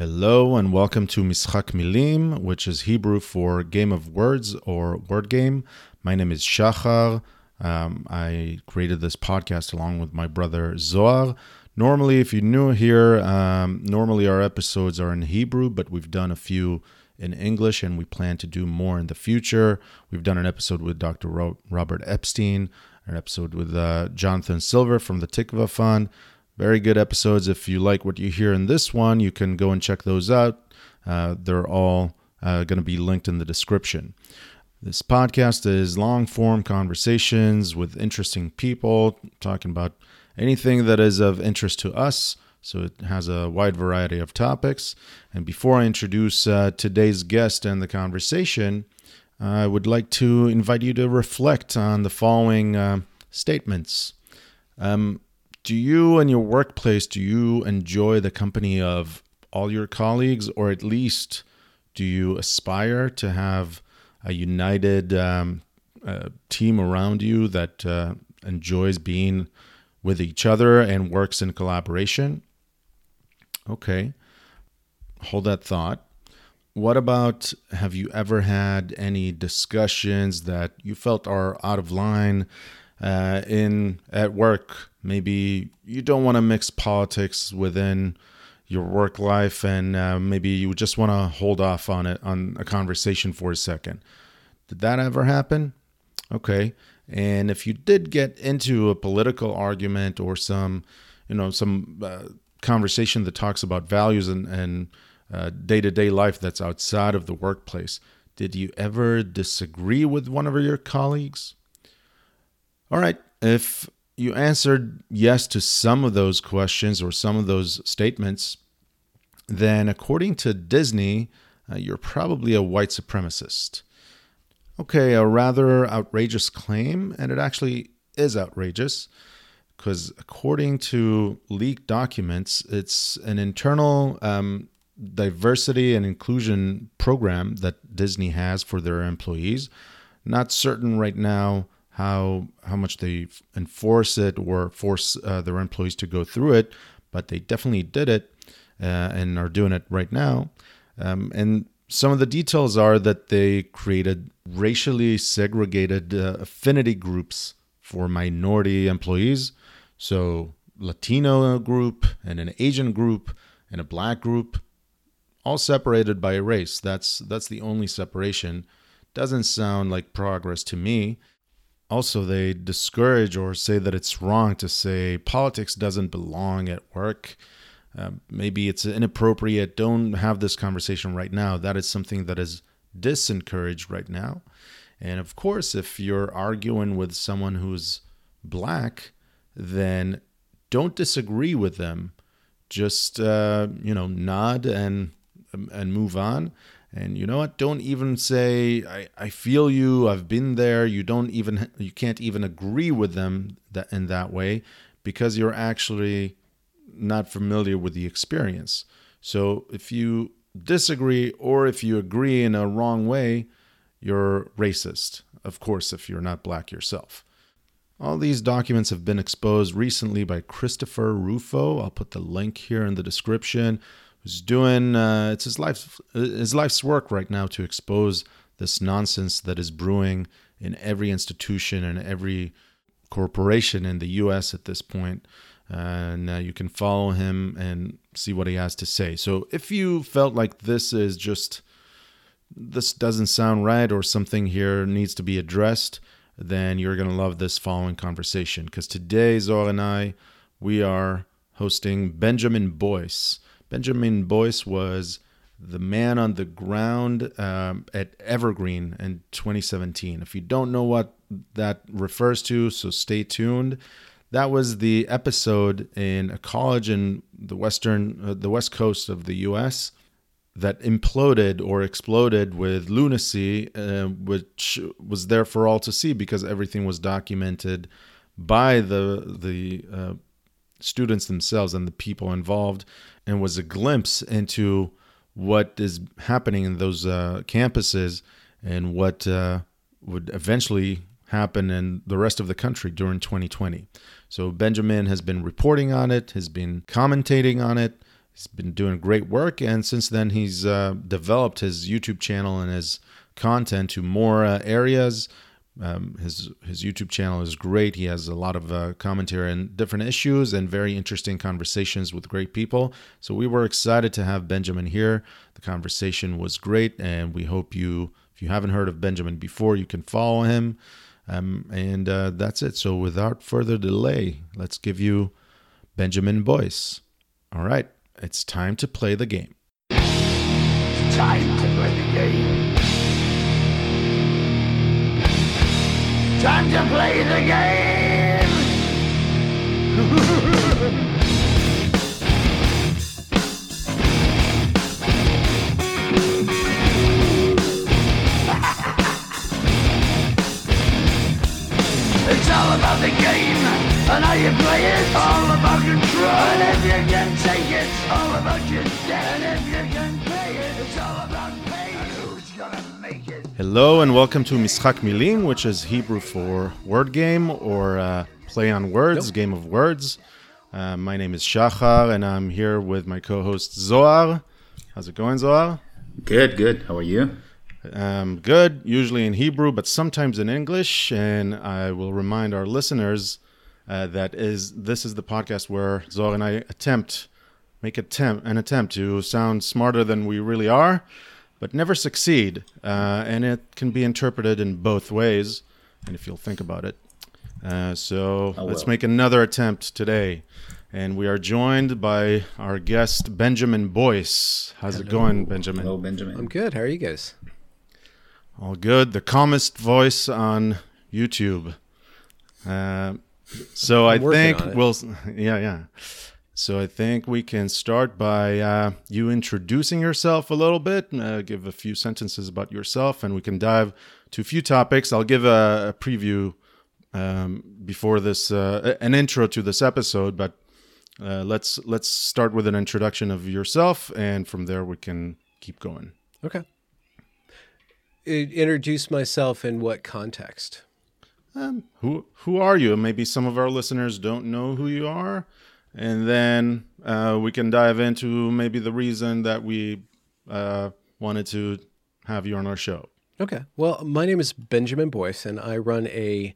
Hello and welcome to Mischak Milim, which is Hebrew for game of words or word game. My name is Shachar. Um, I created this podcast along with my brother Zohar. Normally, if you're new here, um, normally our episodes are in Hebrew, but we've done a few in English and we plan to do more in the future. We've done an episode with Dr. Robert Epstein, an episode with uh, Jonathan Silver from the Tikva Fund. Very good episodes. If you like what you hear in this one, you can go and check those out. Uh, they're all uh, going to be linked in the description. This podcast is long form conversations with interesting people talking about anything that is of interest to us. So it has a wide variety of topics. And before I introduce uh, today's guest and the conversation, I would like to invite you to reflect on the following uh, statements. Um, do you and your workplace do you enjoy the company of all your colleagues or at least do you aspire to have a united um, uh, team around you that uh, enjoys being with each other and works in collaboration? Okay. Hold that thought. What about have you ever had any discussions that you felt are out of line uh, in at work. Maybe you don't want to mix politics within your work life, and uh, maybe you just want to hold off on it on a conversation for a second. Did that ever happen? Okay. And if you did get into a political argument or some, you know, some uh, conversation that talks about values and day to day life that's outside of the workplace, did you ever disagree with one of your colleagues? All right. If you answered yes to some of those questions or some of those statements, then according to Disney, uh, you're probably a white supremacist. Okay, a rather outrageous claim, and it actually is outrageous because according to leaked documents, it's an internal um, diversity and inclusion program that Disney has for their employees. Not certain right now how how much they enforce it or force uh, their employees to go through it, but they definitely did it uh, and are doing it right now. Um, and some of the details are that they created racially segregated uh, affinity groups for minority employees. So Latino group and an Asian group and a black group, all separated by race. That's that's the only separation. Doesn't sound like progress to me also they discourage or say that it's wrong to say politics doesn't belong at work. Uh, maybe it's inappropriate. Don't have this conversation right now. That is something that is disencouraged right now. And of course if you're arguing with someone who's black then don't disagree with them. Just uh, you know nod and and move on and you know what? Don't even say I, I feel you. I've been there. You don't even you can't even agree with them that in that way because you're actually not familiar with the experience. So if you disagree or if you agree in a wrong way, you're racist. Of course, if you're not black yourself. All these documents have been exposed recently by Christopher Rufo. I'll put the link here in the description who's doing uh, it's his life his life's work right now to expose this nonsense that is brewing in every institution and every corporation in the U.S. at this point. And uh, you can follow him and see what he has to say. So if you felt like this is just this doesn't sound right or something here needs to be addressed, then you're going to love this following conversation because today Zohar and I we are hosting Benjamin Boyce. Benjamin Boyce was the man on the ground um, at Evergreen in 2017. If you don't know what that refers to, so stay tuned. That was the episode in a college in the western, uh, the west coast of the U.S. that imploded or exploded with lunacy, uh, which was there for all to see because everything was documented by the the uh, students themselves and the people involved and was a glimpse into what is happening in those uh, campuses and what uh, would eventually happen in the rest of the country during 2020. So Benjamin has been reporting on it, has been commentating on it, he's been doing great work, and since then he's uh, developed his YouTube channel and his content to more uh, areas. Um, his his YouTube channel is great. He has a lot of uh, commentary on different issues and very interesting conversations with great people. So we were excited to have Benjamin here. The conversation was great, and we hope you, if you haven't heard of Benjamin before, you can follow him. Um, and uh, that's it. So without further delay, let's give you Benjamin Boyce. All right, it's time to play the game. It's time to play the game. Time to play the game. it's all about the game and how you play it. All about control. And if you can take it, all about your debt. And if you can pay it, it's all about pay. And who's gonna make it? Hello and welcome to Mischak Milim, which is Hebrew for word game or uh, play on words, game of words. Uh, my name is Shachar and I'm here with my co-host Zohar. How's it going, Zohar? Good, good. How are you? Um, good, usually in Hebrew, but sometimes in English. And I will remind our listeners uh, that is this is the podcast where Zohar and I attempt make attempt an attempt to sound smarter than we really are, but never succeed. Uh, and it can be interpreted in both ways. And if you'll think about it, uh, so let's make another attempt today. And we are joined by our guest Benjamin Boyce. How's it going, Benjamin? Hello, Benjamin. I'm good. How are you guys? All good. The calmest voice on YouTube. Uh, so I I'm working think we'll, yeah, yeah. So I think we can start by uh, you introducing yourself a little bit, uh, give a few sentences about yourself, and we can dive to a few topics. I'll give a, a preview um, before this, uh, an intro to this episode, but uh, let's let's start with an introduction of yourself, and from there we can keep going. Okay. Introduce myself in what context? um, who who are you? Maybe some of our listeners don't know who you are, and then uh, we can dive into maybe the reason that we uh, wanted to have you on our show. Okay. Well, my name is Benjamin Boyce, and I run a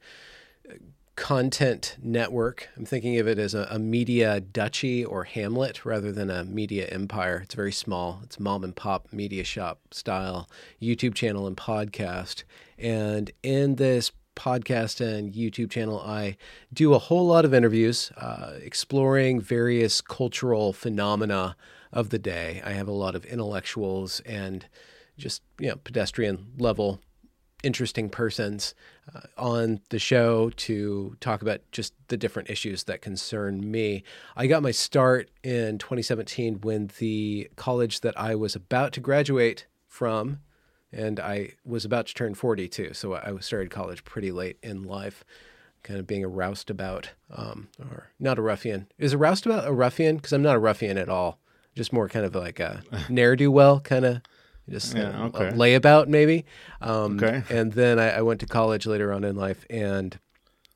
content network. I'm thinking of it as a, a media duchy or hamlet rather than a media empire. It's very small. It's mom and pop media shop style YouTube channel and podcast. And in this podcast and YouTube channel, I do a whole lot of interviews uh, exploring various cultural phenomena of the day. I have a lot of intellectuals and just you know pedestrian level interesting persons uh, on the show to talk about just the different issues that concern me. I got my start in 2017 when the college that I was about to graduate from, and I was about to turn 40 too, so I started college pretty late in life. Kind of being a roustabout, um, or not a ruffian. Is a roustabout a ruffian? Because I'm not a ruffian at all. Just more kind of like a ne'er do well kind of just Yeah, okay. layabout maybe. Um, Okay. And then I, I went to college later on in life, and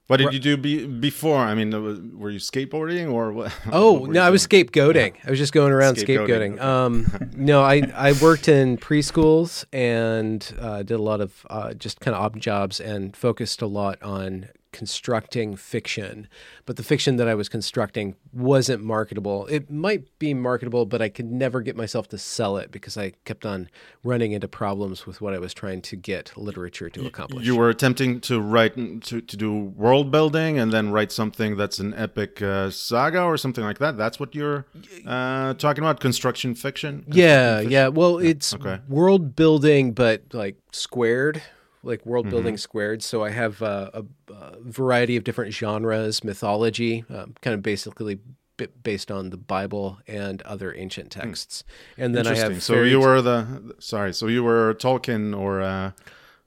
What did you do be, before? I mean, were you skateboarding or what? oh what no, I was scapegoating. I was just going around Scapegoating, scapegoating. Um, no, I I worked in preschools and uh, did a lot of uh, just kind of odd jobs and focused a lot on constructing fiction. But the fiction that I was constructing wasn't marketable. It might be marketable, but I could never get myself to sell it because I kept on running into problems with what I was trying to get literature to accomplish. You were attempting to write to, to do world building and then write something that's an epic uh, saga or something like that. That's what you're uh, talking about, construction fiction. Yeah, Construction yeah. Well, it's okay. world building, but like squared, like world Mm-hmm. building squared. So I have uh, a, a variety of different genres, mythology, um, kind of basically based on the Bible and other ancient texts. And then I Hmm. Have so you were the sorry. So you were Tolkien or uh,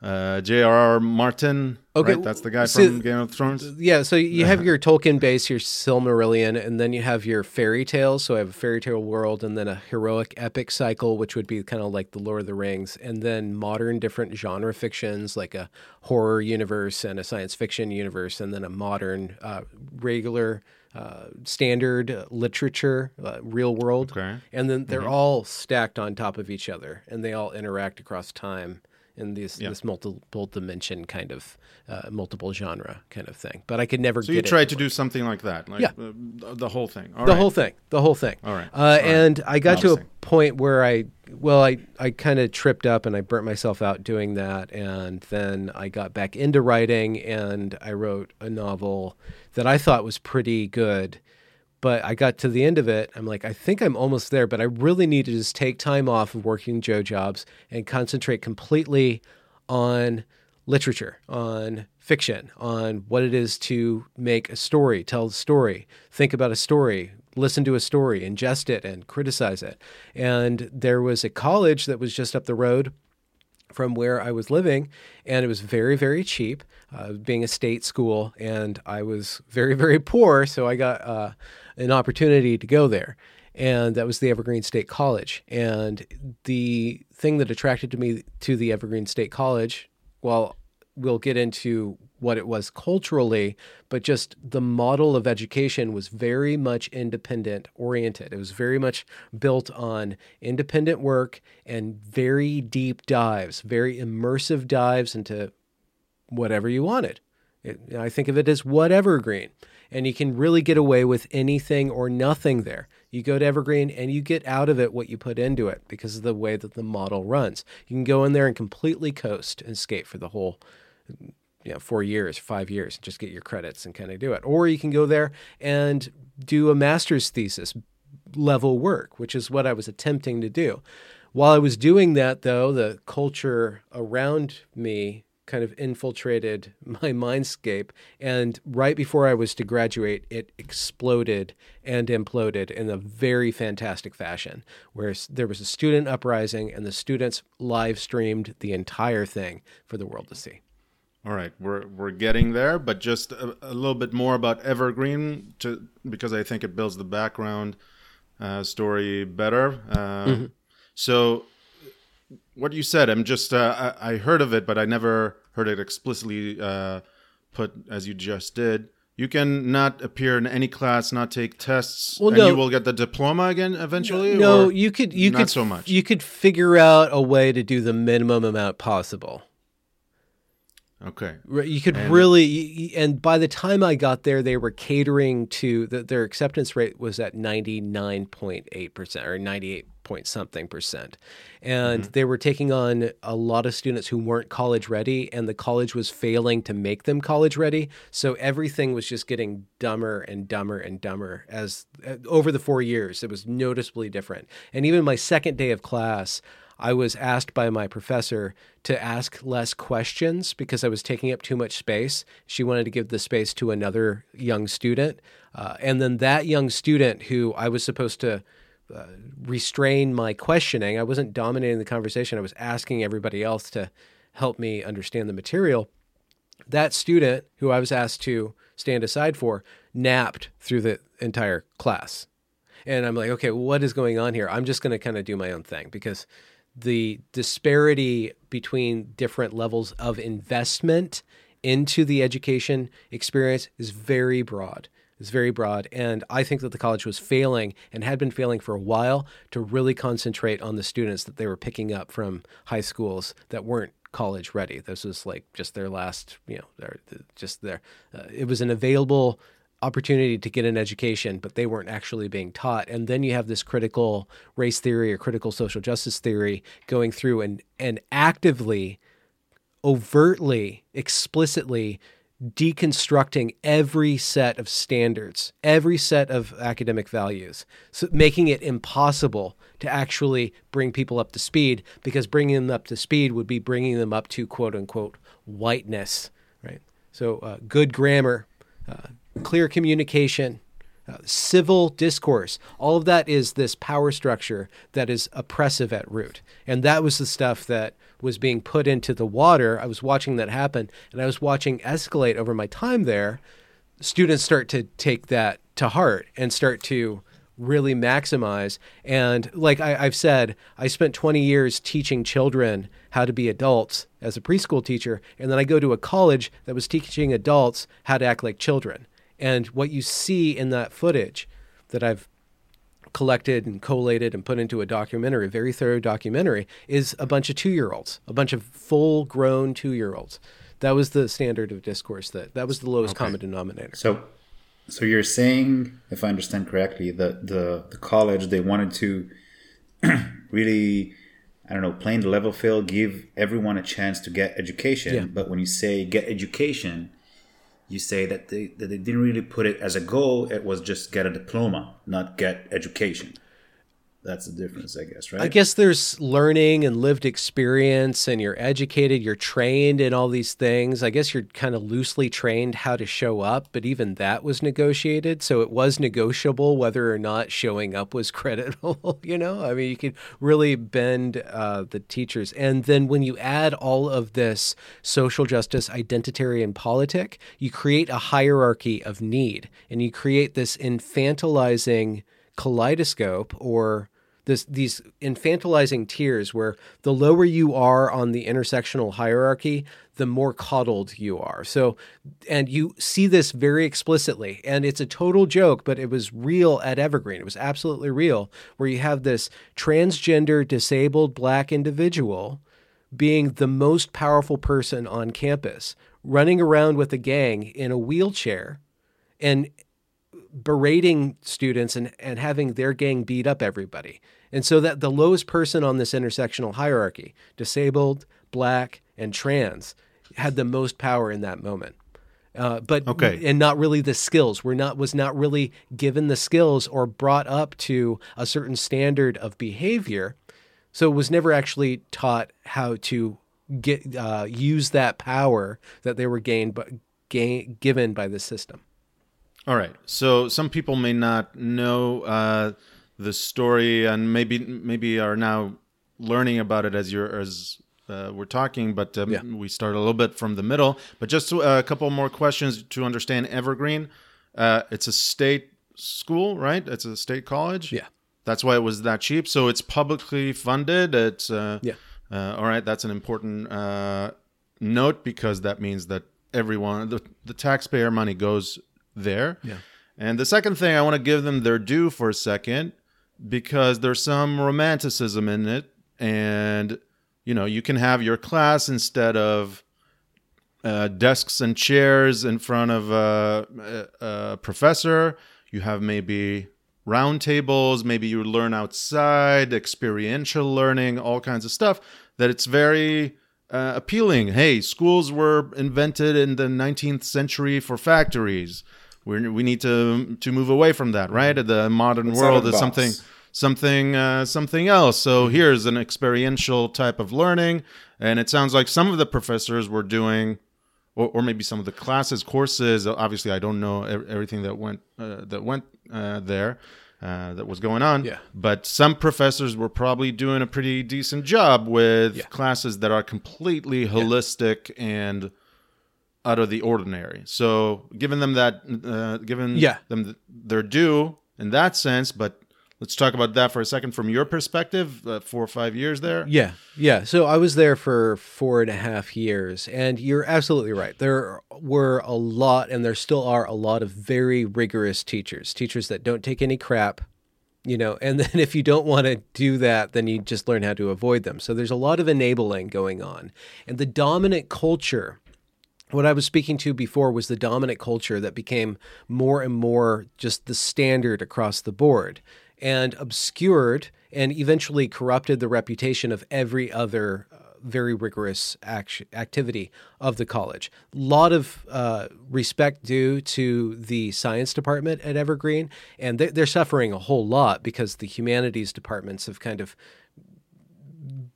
uh, J.R.R. Martin. Okay, right? that's the guy so- from Game of Thrones. Yeah, so you have your Tolkien base, your Silmarillion, and then you have your fairy tales. So I have a fairy tale world, and then a heroic epic cycle, which would be kind of like the Lord of the Rings, and then modern different genre fictions like a horror universe and a science fiction universe, and then a modern uh, regular uh, standard literature, uh, real world, Okay. and then they're all stacked on top of each other, and they all interact across time in this Yeah. this multiple dimension kind of uh, multiple genre kind of thing. But I could never So you tried to do something like that, like Yeah. uh, the whole thing. All the right. whole thing, the whole thing. All right. Uh, All right. and I got to a point where I, well, I, I kind of tripped up and I burnt myself out doing that. And then I got back into writing and I wrote a novel that I thought was pretty good. But I got to the end of it. I'm like, I think I'm almost there, but I really need to just take time off of working Joe jobs and concentrate completely on literature, on fiction, on what it is to make a story, tell a story, think about a story, listen to a story, ingest it, and criticize it. And there was a college that was just up the road from where I was living, and it was very, very cheap, uh, being a state school, and I was very, very poor, so I got uh, an opportunity to go there, and that was the Evergreen State College. And the thing that attracted to me to the Evergreen State College, well, we'll get into what it was culturally, but just the model of education was very much independent oriented. It was very much built on independent work and very deep dives, very immersive dives into whatever you wanted. It, I think of it as what Evergreen. And you can really get away with anything or nothing there. You go to Evergreen and you get out of it what you put into it because of the way that the model runs. You can go in there and completely coast and skate for the whole you know, four years, five years, just get your credits and kind of do it. Or you can go there and do a master's thesis level work, which is what I was attempting to do. While I was doing that, though, the culture around me kind of infiltrated my mindscape. And right before I was to graduate, it exploded and imploded in a very fantastic fashion, where there was a student uprising and the students live streamed the entire thing for the world to see. All right, we're we're getting there, but just a, a little bit more about Evergreen, to because I think it builds the background uh, story better. Uh, So, what you said, I'm just uh, I, I heard of it, but I never heard it explicitly uh, put as you just did. You can not appear in any class, not take tests, Well, and no. you will get the diploma again eventually. No, you could you not could so much. you could figure out a way to do the minimum amount possible. Okay. You could And- really, and by the time I got there, they were catering to the, their acceptance rate was at ninety nine point eight percent or ninety eight point something percent, and they were taking on a lot of students who weren't college ready, and the college was failing to make them college ready. So everything was just getting dumber and dumber and dumber as uh, over the four years. It was noticeably different, and even my second day of class. I was asked by my professor to ask less questions because I was taking up too much space. She wanted to give the space to another young student. Uh, and then that young student who I was supposed to uh, restrain my questioning, I wasn't dominating the conversation, I was asking everybody else to help me understand the material. That student who I was asked to stand aside for napped through the entire class. And I'm like, okay, what is going on here? I'm just going to kind of do my own thing because the disparity between different levels of investment into the education experience is very broad. It's very broad. And I think that the college was failing and had been failing for a while to really concentrate on the students that they were picking up from high schools that weren't college ready. This was like just their last, you know, their, just their, uh, it was an available opportunity to get an education, but they weren't actually being taught. And then you have this critical race theory or critical social justice theory going through and, and actively, overtly, explicitly deconstructing every set of standards, every set of academic values, so making it impossible to actually bring people up to speed because bringing them up to speed would be bringing them up to quote unquote whiteness, right? So uh, good grammar, uh, clear communication, uh, civil discourse. All of that is this power structure that is oppressive at root. And that was the stuff that was being put into the water. I was watching that happen and I was watching escalate over my time there. Students start to take that to heart and start to really maximize. And like I, I've said, I spent 20 years teaching children how to be adults as a preschool teacher. And then I go to a college that was teaching adults how to act like children. And what you see in that footage that I've collected and collated and put into a documentary, a very thorough documentary, is a bunch of two year olds, a bunch of full grown two year olds. That was the standard of discourse. That that was the lowest common denominator. So, so you're saying, if I understand correctly, that the the college they wanted to really, I don't know, playing the level field, give everyone a chance to get education. Yeah. But when you say get education, you say that they that they didn't really put it as a goal. It was just get a diploma, not get education. That's the difference, I guess, right? I guess there's learning and lived experience, and you're educated, you're trained in all these things. I guess you're kind of loosely trained how to show up, but even that was negotiated. So it was negotiable whether or not showing up was creditable. you know, I mean, you could really bend uh, the teachers. And then when you add all of this social justice, identitarian politic, you create a hierarchy of need and you create this infantilizing kaleidoscope or this these infantilizing tiers where the lower you are on the intersectional hierarchy the more coddled you are. So and you see this very explicitly. And it's a total joke but it was real at evergreen. It was absolutely real where you have this transgender disabled black individual being the most powerful person on campus running around with a gang in a wheelchair and berating students and, and having their gang beat up everybody. And so that the lowest person on this intersectional hierarchy, disabled, black, and trans, had the most power in that moment. Uh, but Okay. and not really the skills. We're not was not really given the skills or brought up to a certain standard of behavior. So it was never actually taught how to get uh, use that power that they were gained but gain, given by the system. All right. So some people may not know uh, the story, and maybe maybe are now learning about it as you're as uh, we're talking. But um, Yeah. we start a little bit from the middle. But just uh, a couple more questions to understand Evergreen. Uh, it's a state school, right? It's a state college. Yeah. That's why it was that cheap. So it's publicly funded. It's uh, Yeah. Uh, all right, that's an important uh, note because that means that everyone, the, the taxpayer money goes there. Yeah. And the second thing, I want to give them their due for a second because there's some romanticism in it. And, you know, you can have your class instead of uh, desks and chairs in front of a, a, a professor. You have maybe round tables, maybe you learn outside, experiential learning, all kinds of stuff that it's very uh, appealing. Hey, schools were invented in the 19th century for factories. We're, we need to to move away from that, right? The modern It's world is box. something something uh, something else. So here's an experiential type of learning, and it sounds like some of the professors were doing, or, or maybe some of the classes, courses. Obviously, I don't know everything that went uh, that went uh, there. Uh, that was going on, Yeah. but some professors were probably doing a pretty decent job with Yeah. classes that are completely holistic and out of the ordinary. So, giving them that, uh, giving Yeah. them th- their due in that sense. But let's talk about that for a second from your perspective. Uh, four or five years there. Yeah, yeah. So I was there for four and a half years, and you're absolutely right. There were a lot, and there still are a lot of very rigorous teachers, teachers that don't take any crap, you know. And then if you don't want to do that, then you just learn how to avoid them. So there's a lot of enabling going on, and the dominant culture what I was speaking to before was the dominant culture that became more and more just the standard across the board and obscured and eventually corrupted the reputation of every other uh, very rigorous act- activity of the college. A lot of uh, respect due to the science department at Evergreen, and they- they're suffering a whole lot because the humanities departments have kind of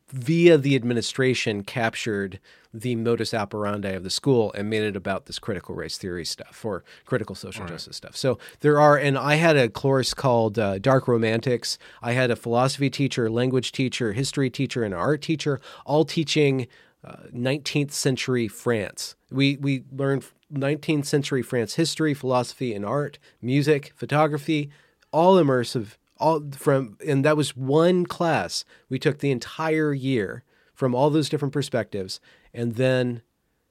via the administration captured the modus operandi of the school and made it about this critical race theory stuff or critical social justice stuff. So there are, and I had a course called uh, Dark Romantics. I had a philosophy teacher, language teacher, history teacher, and an art teacher, all teaching uh, 19th century France. We we learned 19th century France history, philosophy, and art, music, photography, all immersive all from and that was one class we took the entire year from all those different perspectives and then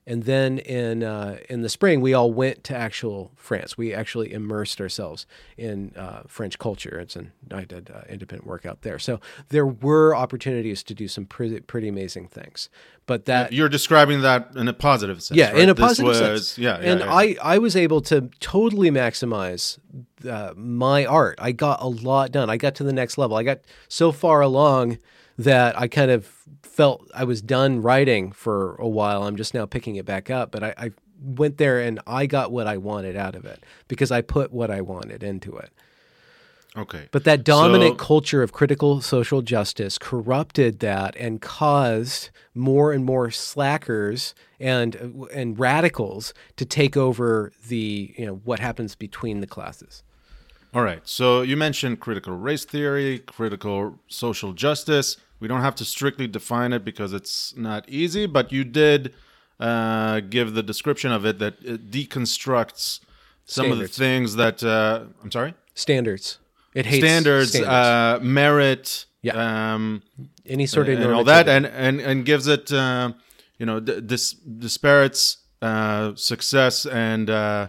And then in uh, in the spring, we all went to actual France. We actually immersed ourselves in uh, French culture. It's an, I did uh, independent work out there. So there were opportunities to do some pretty, pretty amazing things. But that You're describing that in a positive sense. yeah, right? in a This positive was- sense. Yeah, yeah, and yeah. I I was able to totally maximize uh, my art. I got a lot done. I got to the next level. I got so far along that I kind of felt I was done writing for a while. I'm just now picking it back up, but I, I went there and I got what I wanted out of it because I put what I wanted into it. okay. But that dominant So- culture of critical social justice corrupted that and caused more and more slackers and and radicals to take over the you know what happens between the classes. All right. So you mentioned critical race theory, critical social justice. We don't have to strictly define it because it's not easy, but you did uh, give the description of it that it deconstructs some of the things that uh, I'm sorry. Standards. It hates Standards, standards. Uh, merit, Yeah. um, any sort of and all that, and and and gives it, uh, you know, dis- disparates uh, success and, uh,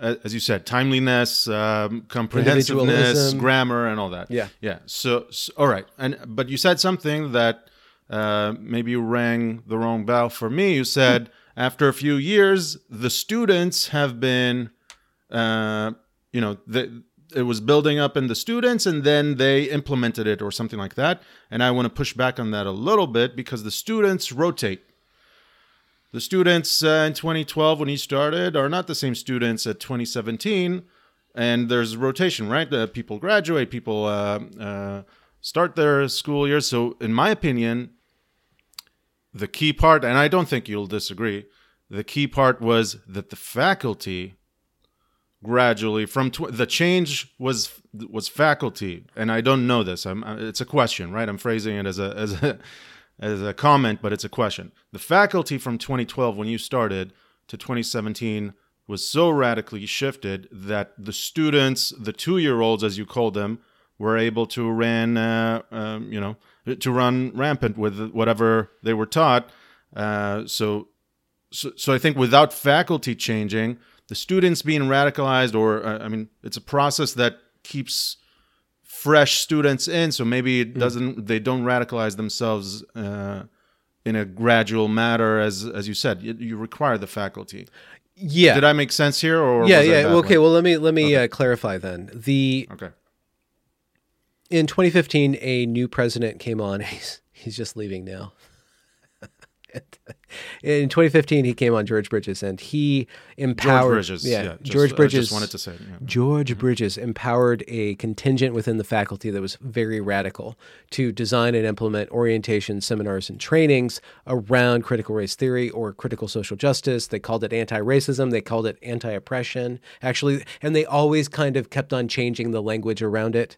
as you said, timeliness, um, comprehensiveness, grammar, and all that. Yeah. yeah. So, so all right, and but you said something that uh, maybe you rang the wrong bell for me. You said after a few years, the students have been, uh, you know, the, it was building up in the students and then they implemented it or something like that. And I want to push back on that a little bit because the students rotate. The students uh, in 2012 when he started are not the same students at 2017, and there's rotation, right? Uh, people graduate, people uh, uh, start their school years. So, in my opinion, the key part, and I don't think you'll disagree, the key part was that the faculty gradually from tw- the change was was faculty and i don't know this i'm I- it's a question right i'm phrasing it as a as a as a comment but it's a question. The faculty from 2012 when you started to 2017 was so radically shifted that the students the 2 year olds as you called them were able to run uh, um, you know to run rampant with whatever they were taught. Uh, so so, so I think without faculty changing, the students being radicalized, or uh, I mean, it's a process that keeps fresh students in. So maybe it doesn't, they don't radicalize themselves uh, in a gradual matter as as you said. You, you require the faculty. yeah. Did I make sense here, or yeah, yeah. Okay, well let me let me uh, clarify then. The okay. in 2015 a new president came on. He's he's just leaving now. in 2015 he came on George Bridges and he empowered George Bridges. yeah, just- George I Bridges just wanted to say. Yeah. George mm-hmm. Bridges empowered a contingent within the faculty that was very radical to design and implement orientation seminars and trainings around critical race theory or critical social justice. They called it anti racism, they called it anti oppression, actually, and they always kind of kept on changing the language around it.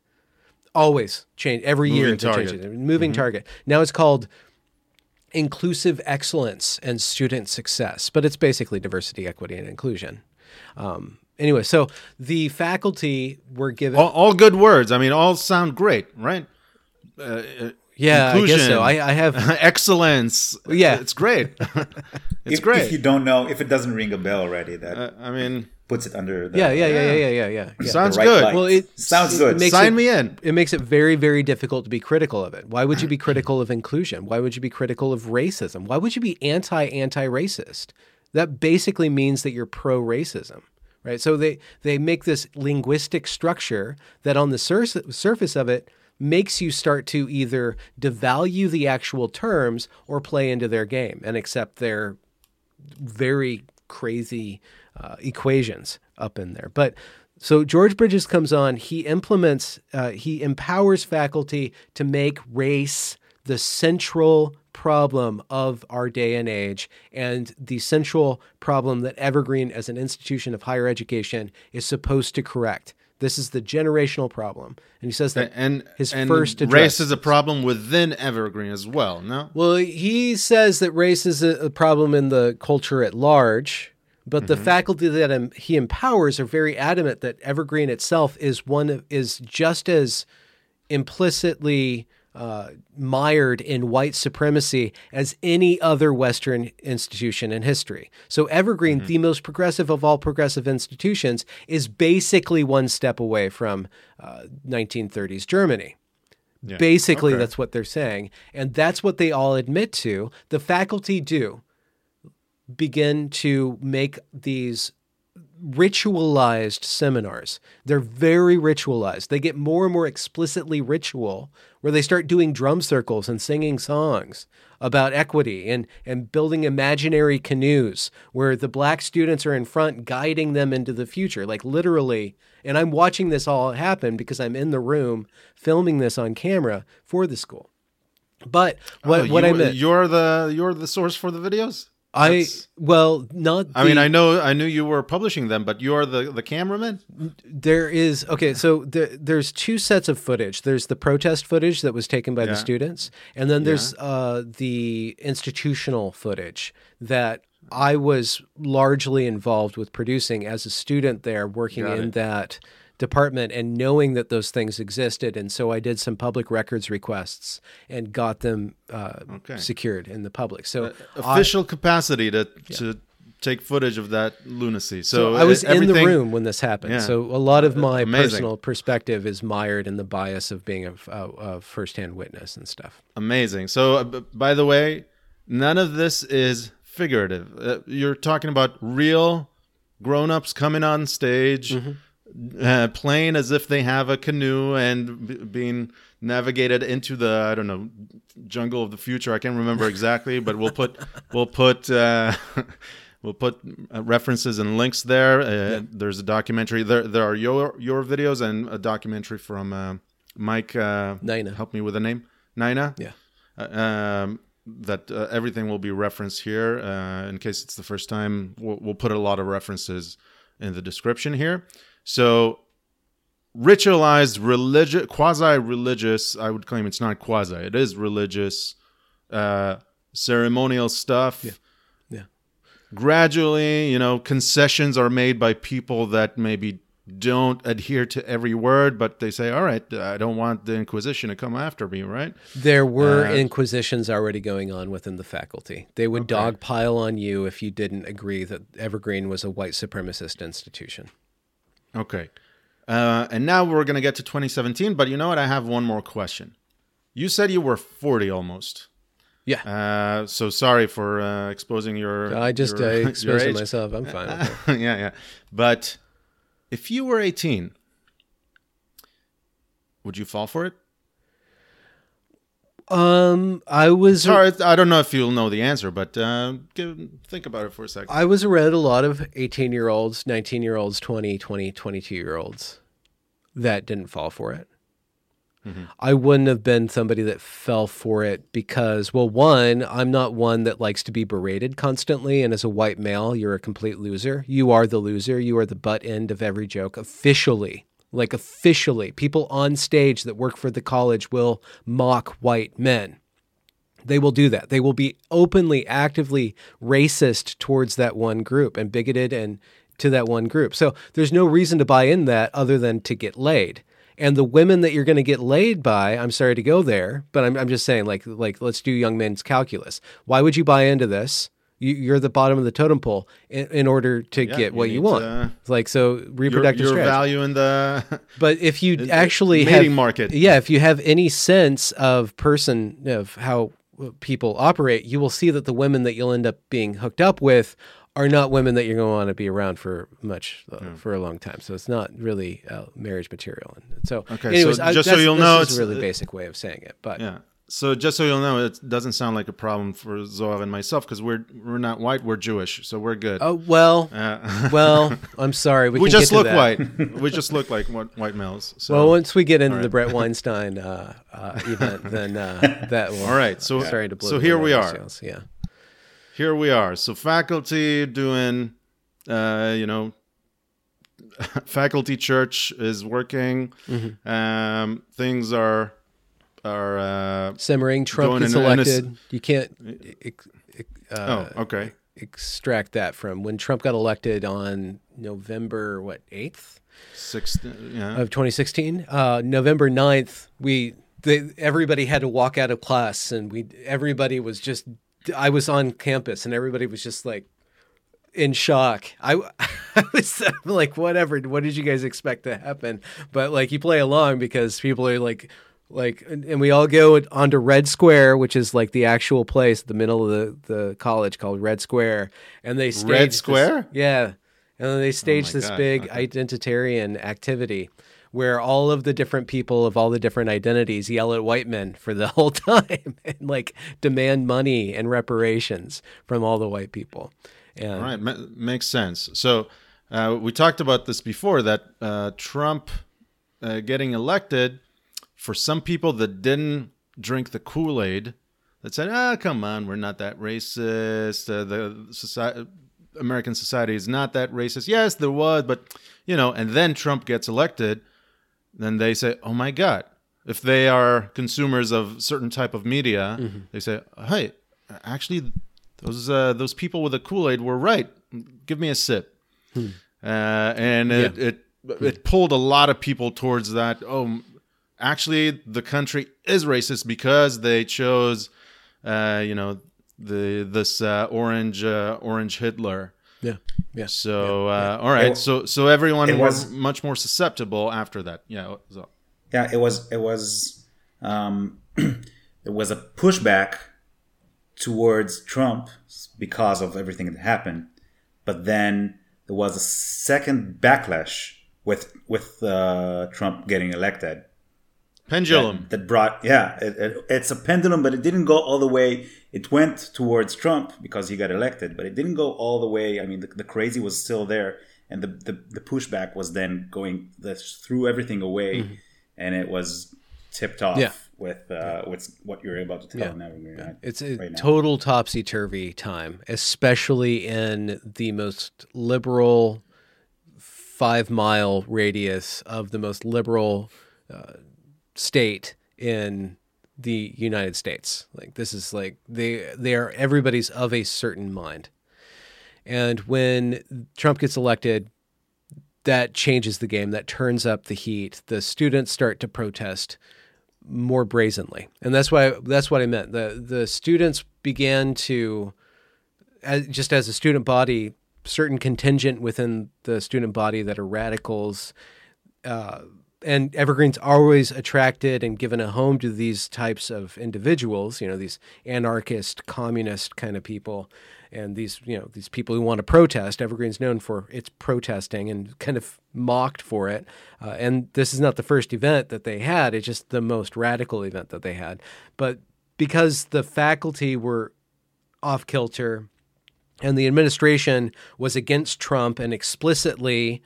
Always change every year Moving to change target. Moving target. Now it's called inclusive excellence and student success, but it's basically diversity, equity, and inclusion. Um, anyway, so the faculty were given. All, all good words. I mean, all sound great, right? Uh, yeah, I guess so. I, I have. excellence. Yeah. it's great. it's if, great. If you don't know, if it doesn't ring a bell already, that Uh, I mean, puts it under the Yeah, yeah, yeah, yeah, yeah, yeah, yeah. yeah. sounds right good. light. Well, it Sounds good. makes Sign it- me in. It makes it very, very difficult to be critical of it. Why would you be critical of inclusion? Why would you be critical of racism? Why would you be anti anti racist? That basically means that you're pro racism, right? So they they make this linguistic structure that on the sur- surface of it makes you start to either devalue the actual terms or play into their game and accept their very crazy uh, equations up in there. But so George Bridges comes on. He implements, uh, he empowers faculty to make race the central problem of our day and age, and the central problem that Evergreen, as an institution of higher education, is supposed to correct. This is the generational problem, and he says that and his and first address. race is a problem within Evergreen as well. No, Well, he says that race is a, a problem in the culture at large, but the faculty that he empowers are very adamant that Evergreen itself is one of, is just as implicitly uh, mired in white supremacy as any other Western institution in history. So, Evergreen, the most progressive of all progressive institutions, is basically one step away from uh, 1930s Germany. Basically, Okay. that's what they're saying. And that's what they all admit to. The faculty do begin to make these ritualized seminars. They're very ritualized. They get more and more explicitly ritual, where they start doing drum circles and singing songs about equity and, and building imaginary canoes where the black students are in front guiding them into the future, like literally. And I'm watching this all happen because I'm in the room filming this on camera for the school. But what, Oh, what I meant, You're the you're the source for the videos. I That's- well, not. I mean, I know I knew you were publishing them, but you're the the cameraman. There is okay, so there, there's two sets of footage. There's the protest footage that was taken by Yeah. the students, and then there's uh, the institutional footage that I was largely involved with producing as a student there, working in that department and knowing that those things existed. And so I did some public records requests and got them uh, Okay. secured in the public. So I- Official capacity to to take footage of that lunacy. So, So I was uh, in the room when this happened. Yeah. So a lot of my Amazing. personal perspective is mired in the bias of being a, a, a firsthand witness and stuff. Amazing. So, uh, by the way, none of this is figurative. Uh, you're talking about real grown-ups coming on stage, uh, playing as if they have a canoe and b- being navigated into the I don't know jungle of the future. I can't remember exactly, but we'll put we'll put. Uh, We'll put uh, references and links there. Uh, There's a documentary. There, there are your your videos and a documentary from uh, Mike. Uh, Nina. Help me with the name. Nina Yeah. uh, um, that uh, everything will be referenced here. Uh, in case it's the first time, we'll, we'll put a lot of references in the description here. So, ritualized religious, quasi-religious. I would claim it's not quasi. It is religious, uh, ceremonial stuff. Yeah. yeah Gradually, you know, concessions are made by people that maybe don't adhere to every word, but they say, "All right, I don't want the Inquisition to come after me." Right? There were Uh, inquisitions already going on within the faculty. They would dogpile on you if you didn't agree that Evergreen was a white supremacist institution. Okay. Uh, and now we're going to get to 2017, but you know what? I have one more question. You said you were 40 almost. Yeah. Uh, so sorry for uh, exposing your. I just your, uh, exposed myself. I'm fine yeah, yeah. But if you were 18, would you fall for it? Um, I was Sorry, I don't know if you'll know the answer, but uh, give, think about it for a second. I was around a lot of 18 year olds, 19 year olds, 20, 20, 22 year olds that didn't fall for it. I wouldn't have been somebody that fell for it because, well, one, I'm not one that likes to be berated constantly. And as a white male, you're a complete loser. You are the loser. You are the butt end of every joke officially. Like officially, people on stage that work for the college will mock white men they will do that. They will be openly, actively racist towards that one group and bigoted and to that one group. So there's no reason to buy in that other than to get laid. And the women that you're going to get laid by, I'm sorry to go there, but I'm, I'm just saying, like, like let's do young men's calculus. Why would you buy into this? You, you're the bottom of the totem pole in, in order to Yeah, get what you want. to- like so, reproductive your strategy. value in the. But if you actually have, market. yeah, if you have any sense of person of how people operate, you will see that the women that you'll end up being hooked up with are not women that you're going to want to be around for much uh, for a long time. So it's not really uh, marriage material. And so, Okay, so anyways, I- just so you'll this know, is it's- a really uh, basic way of saying it. But Yeah. So just so you'll know, it doesn't sound like a problem for Zohar and myself because we're we're not white, we're Jewish, so we're good. oh well, Uh, well, I'm sorry. We, we just look white. we just look like white, white males. So. Well, once we get into All the. Bret Weinstein uh, uh, event, then uh, that will. All right, so- starting to blow so here we are. sales, Yeah. here we are. So faculty doing, uh, you know, faculty church is working. Mm-hmm. Um, things are are. Uh, simmering. Trump gets in- in a elected. you can't ex- uh, oh, okay. extract that from when Trump got elected on November what eighth Six. Yeah. of 2016. Uh, November 9th, we they, everybody had to walk out of class, and we everybody was just. I was on campus, and everybody was just like in shock. I, I was like, whatever. What did you guys expect to happen? But like, you play along because people are like, like, and, and we all go onto Red Square, which is like the actual place, the middle of the, the college called Red Square, and they stage Red Square? Oh yeah, and then they stage my this God, big okay. identitarian activity. Where all of the different people of all the different identities yell at white men for the whole time and like demand money and reparations from all the white people. And All right, ma- makes sense. So uh, we talked about this before that uh, Trump uh, getting elected for some people that didn't drink the Kool Aid that said, "Ah, come on, we're not that racist. Uh, the society, American society is not that racist." Yes, there was, but you know. And then Trump gets elected, then they say, "Oh my God." If they are consumers of certain type of media, they say, "Hey, actually, those uh, those people with the Kool Aid were right. Give me a sip." Uh, and it, Yeah. it it pulled a lot of people towards that. Oh, actually, the country is racist because they chose, uh, you know, the this uh, orange uh, orange Hitler. yeah, yeah. So uh, all right, It- so so everyone was was- much more susceptible after that. Yeah. So. yeah it was it was um it was a pushback towards trump because of everything that happened but then there was a second backlash with with uh, trump getting elected Pendulum. that, that brought yeah it, it, it's a pendulum but it didn't go all the way it went towards trump because he got elected but it didn't go all the way i mean the, the crazy was still there and the, the, the pushback was then going this threw everything away and it was tipped off Yeah. with uh, with what you're about to tell Yeah. now right, It's a right total topsy turvy time, especially in the most liberal five mile radius of the most liberal uh, state in the United States. Like this is like they they are everybody's of a certain mind, and when Trump gets elected, that changes the game. That turns up the heat. The students start to protest more brazenly, and that's why that's what I meant. the The students began to, as, just as a student body, certain contingent within the student body that are radicals, uh, and Evergreen's always attracted and given a home to these types of individuals. You know, these anarchist, communist kind of people, and these you know these people who want to protest. Evergreen's known for its protesting and kind of mocked for it. Uh, and this is not the first event that they had; it's just the most radical event that they had. But because the faculty were off kilter and the administration was against Trump and explicitly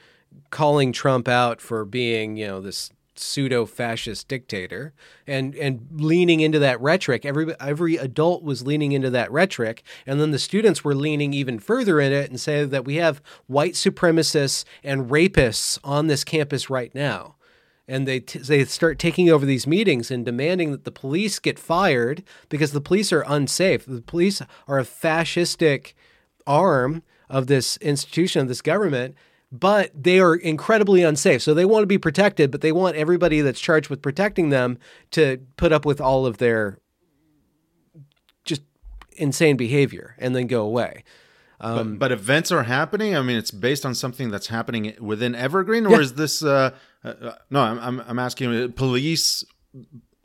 calling Trump out for being, you know, this pseudo fascist dictator and and leaning into that rhetoric every every adult was leaning into that rhetoric and then the students were leaning even further in it and say that we have white supremacists and rapists on this campus right now and they t- they start taking over these meetings and demanding that the police get fired because the police are unsafe. The police are a fascistic arm of this institution of this government, but they are incredibly unsafe. So they want to be protected, but they want everybody that's charged with protecting them to put up with all of their just insane behavior and then go away. but, but events are happening. I mean, it's based on something that's happening within Evergreen, or Yeah. is this? Uh, uh, uh, no, I'm, I'm I'm asking. uh, Police,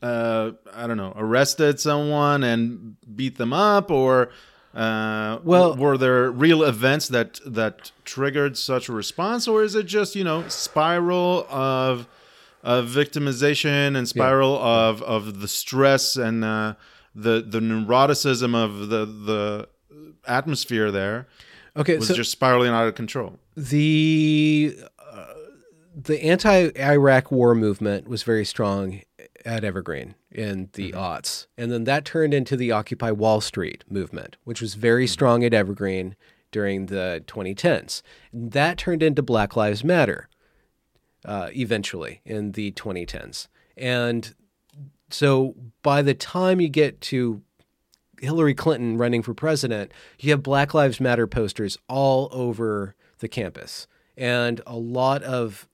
uh, I don't know, arrested someone and beat them up, or uh, Well- were there real events that that triggered such a response, or is it just you know spiral of of victimization and spiral of of the stress and uh, the the neuroticism of the the atmosphere there Okay, was so just spiraling out of control. the uh, the anti-Iraq war movement was very strong at Evergreen in the aughts, and then that turned into the Occupy Wall Street movement, which was very strong at Evergreen during the 2010s. That turned into Black Lives Matter uh, eventually in the 2010s, and so by the time you get to Hillary Clinton running for president, you have Black Lives Matter posters all over the campus and a lot of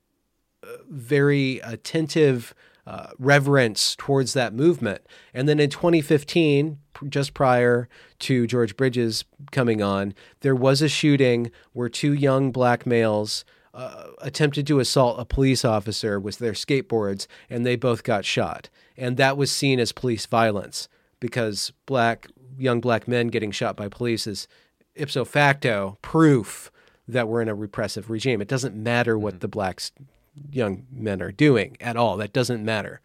uh, very attentive uh, reverence towards that movement. And then in 2015, just prior to George Bridges coming on, there was a shooting where two young black males uh, attempted to assault a police officer with their skateboards, and they both got shot. And that was seen as police violence because black young black men getting shot by police is ipso facto proof that we're in a repressive regime. It doesn't matter what the blacks young men are doing at all. That doesn't matter.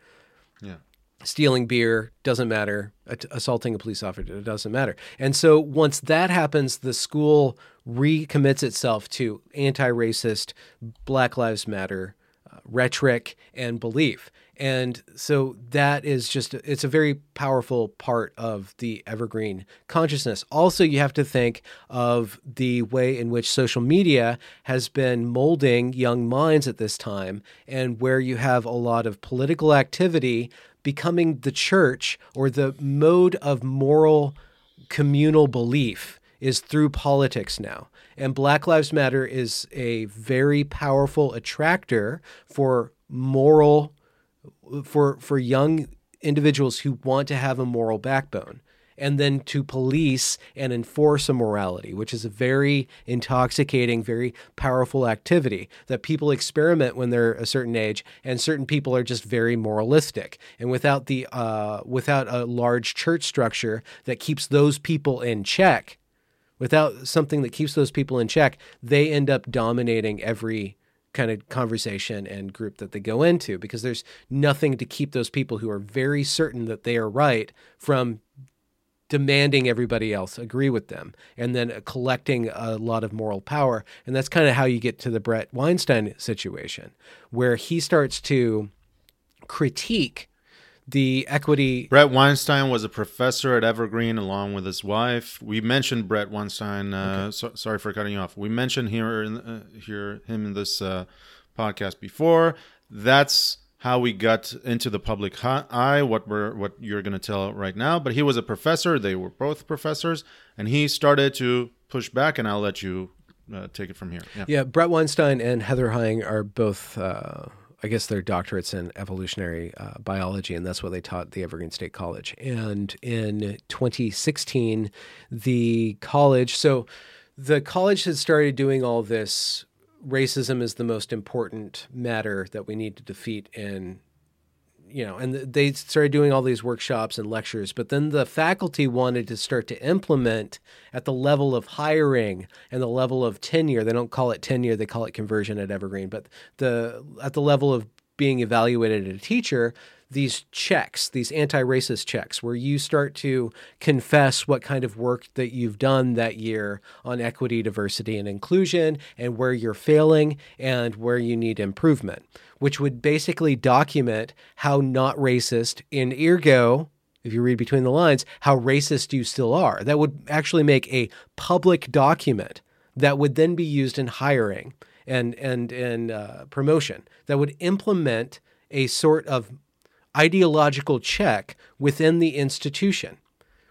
Yeah. Stealing beer doesn't matter. Assaulting a police officer it doesn't matter. And so once that happens, the school recommits itself to anti-racist, Black Lives Matter uh, rhetoric and belief. And so that is just it's a very powerful part of the evergreen consciousness. Also, you have to think of the way in which social media has been molding young minds at this time and where you have a lot of political activity becoming the church or the mode of moral communal belief is through politics now. And Black Lives Matter is a very powerful attractor for moral for for young individuals who want to have a moral backbone and then to police and enforce a morality which is a very intoxicating very powerful activity that people experiment when they're a certain age and certain people are just very moralistic. And without the uh, without a large church structure that keeps those people in check without something that keeps those people in check they end up dominating every kind of conversation and group that they go into because there's nothing to keep those people who are very certain that they are right from demanding everybody else agree with them and then uh, collecting a lot of moral power. And that's kind of how you get to the Bret Weinstein situation where he starts to critique the equity Bret Weinstein was a professor at Evergreen along with his wife. We mentioned Bret Weinstein. Uh, so, sorry for cutting you off. We mentioned here in, uh, here him in this uh, podcast before. That's how we got into the public eye. What we're what you're going to tell right now. But he was a professor. They were both professors, and he started to push back. And I'll let you uh, take it from here. Yeah. Yeah, Bret Weinstein and Heather Heying are both, uh, I guess, they're doctorates in evolutionary uh, biology, and that's what they taught the Evergreen State College. And in 2016, the college, so the college had started doing all this. Racism is the most important matter that we need to defeat in you know, and they started doing all these workshops and lectures, but then the faculty wanted to start to implement at the level of hiring and the level of tenure. They don't call it tenure; they call it conversion at Evergreen. But the at the level of being evaluated as a teacher, these checks, these anti-racist checks, where you start to confess what kind of work that you've done that year on equity, diversity, and inclusion, and where you're failing and where you need improvement, which would basically document how not racist in ergo. If you read between the lines, how racist you still are. That would actually make a public document that would then be used in hiring and and and uh, promotion. That would implement a sort of ideological check within the institution,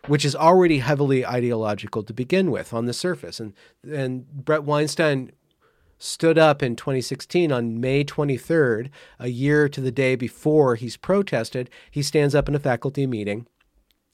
which is already heavily ideological to begin with on the surface. And and Bret Weinstein stood up in 2016 on May 23rd, a year to the day before he's protested. He stands up in a faculty meeting.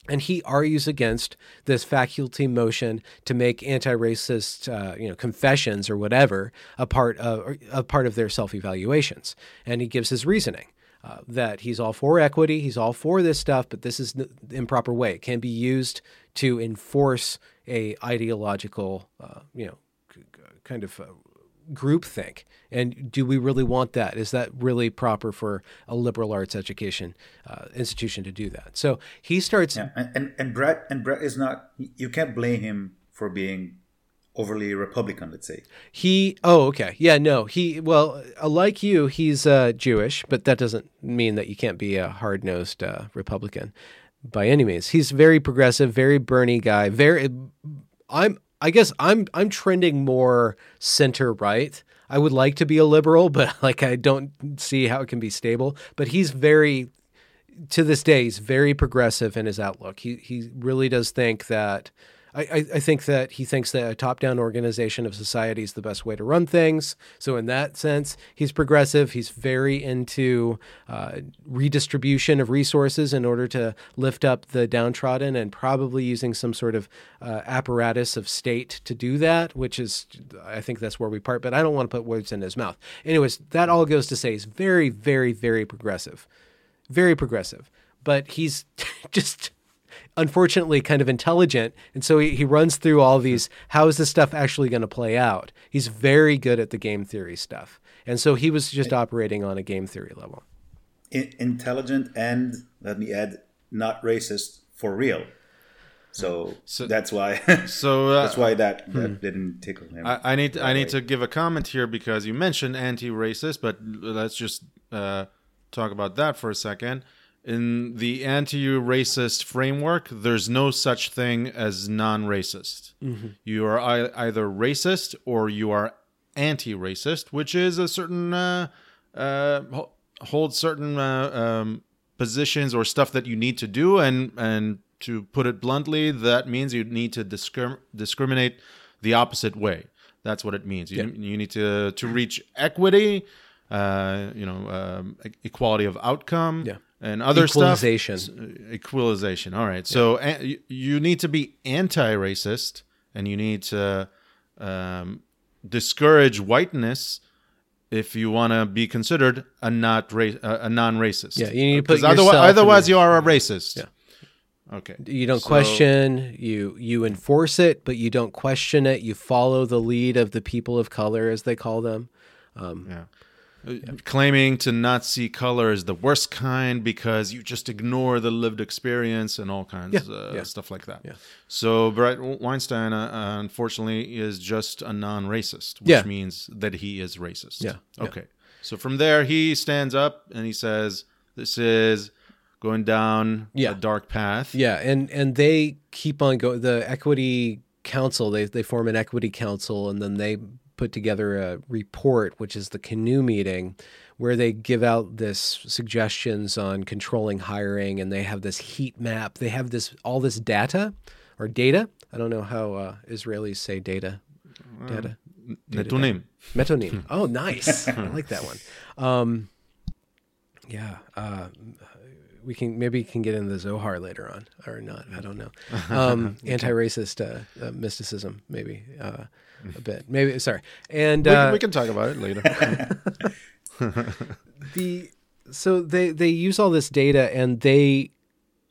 And he argues against this faculty motion to make anti-racist, uh, you know, confessions or whatever a part of a part of their self-evaluations. And he gives his reasoning uh, that he's all for equity, he's all for this stuff, but this is the improper way. It can be used to enforce a ideological, uh, you know, kind of uh, groupthink. And do we really want that? Is that really proper for a liberal arts education uh, institution to do that? So he starts. Yeah, and, and and Bret and Bret is not. You can't blame him for being overly Republican. Let's say. He. Oh, okay. Yeah. No. He. Well, uh, like you, he's uh, Jewish, but that doesn't mean that you can't be a hard nosed uh, Republican by any means. He's very progressive, very Bernie guy. Very. I'm. I guess I'm. I'm trending more center right. I would like to be a liberal, but like I don't see how it can be stable. But he's very to this day, he's very progressive in his outlook. He he really does think that I, I, think that he thinks that a top-down organization of society is the best way to run things. So in that sense, he's progressive. He's very into uh, redistribution of resources in order to lift up the downtrodden, and probably using some sort of uh, apparatus of state to do that. Which is, I think that's where we part. But I don't want to put words in his mouth. Anyways, that all goes to say he's very, very, very progressive, very progressive. But he's just unfortunately kind of intelligent and so he, he runs through all these how is this stuff actually going to play out he's very good at the game theory stuff and so he was just operating on a game theory level I- intelligent and let me add, not racist for real. So, So- that's why. So uh, that's why that, that didn't tickle him. I, I need I need way. to give a comment here because you mentioned anti-racist, but let's just uh, talk about that for a second. In the anti-racist framework, there's no such thing as non-racist. You are ei- either racist or you are anti-racist, which is a certain uh, uh, ho- holds certain uh, um, positions or stuff that you need to do, and and to put it bluntly, that means you need to discrim- discriminate the opposite way. That's what it means. You, you need to to reach equity, uh, you know, um, equality of outcome, Yeah. And other Equalization. stuff. S- Equalization. All right. So a- you- need to be anti-racist, and you need to um, discourage whiteness if you want to be considered a not ra- a non-racist. Yeah, you need to put Because otherwise, yourself otherwise you are a racist. Yeah. Okay. you don't So- question you you enforce it but you don't question it you follow the lead of the people of color as they call them Yeah. Claiming to not see color is the worst kind because you just ignore the lived experience and all kinds Yeah, of uh, yeah. stuff like that. Yeah. So Bret Weinstein, uh, unfortunately, is just a non-racist, which Yeah. means that he is racist. Yeah, yeah. Okay. So from there, he stands up and he says, "This is going down Yeah. a dark path." Yeah, and and they keep on going. The equity council they they form an equity council, and then they put together a report, which is the canoe meeting, where they give out this suggestions on controlling hiring, and they have this heat map. They have this all this data or data. I don't know how uh, Israelis say data. Data. Netunim. Metonym. Oh, nice. I like that one. Um, yeah. Uh, we can maybe can get into the Zohar later on or not. I don't know. Um, anti-racist uh, uh, mysticism, maybe uh, a bit. Maybe sorry. And We, uh, can, we can talk about it later. the so they they use all this data and they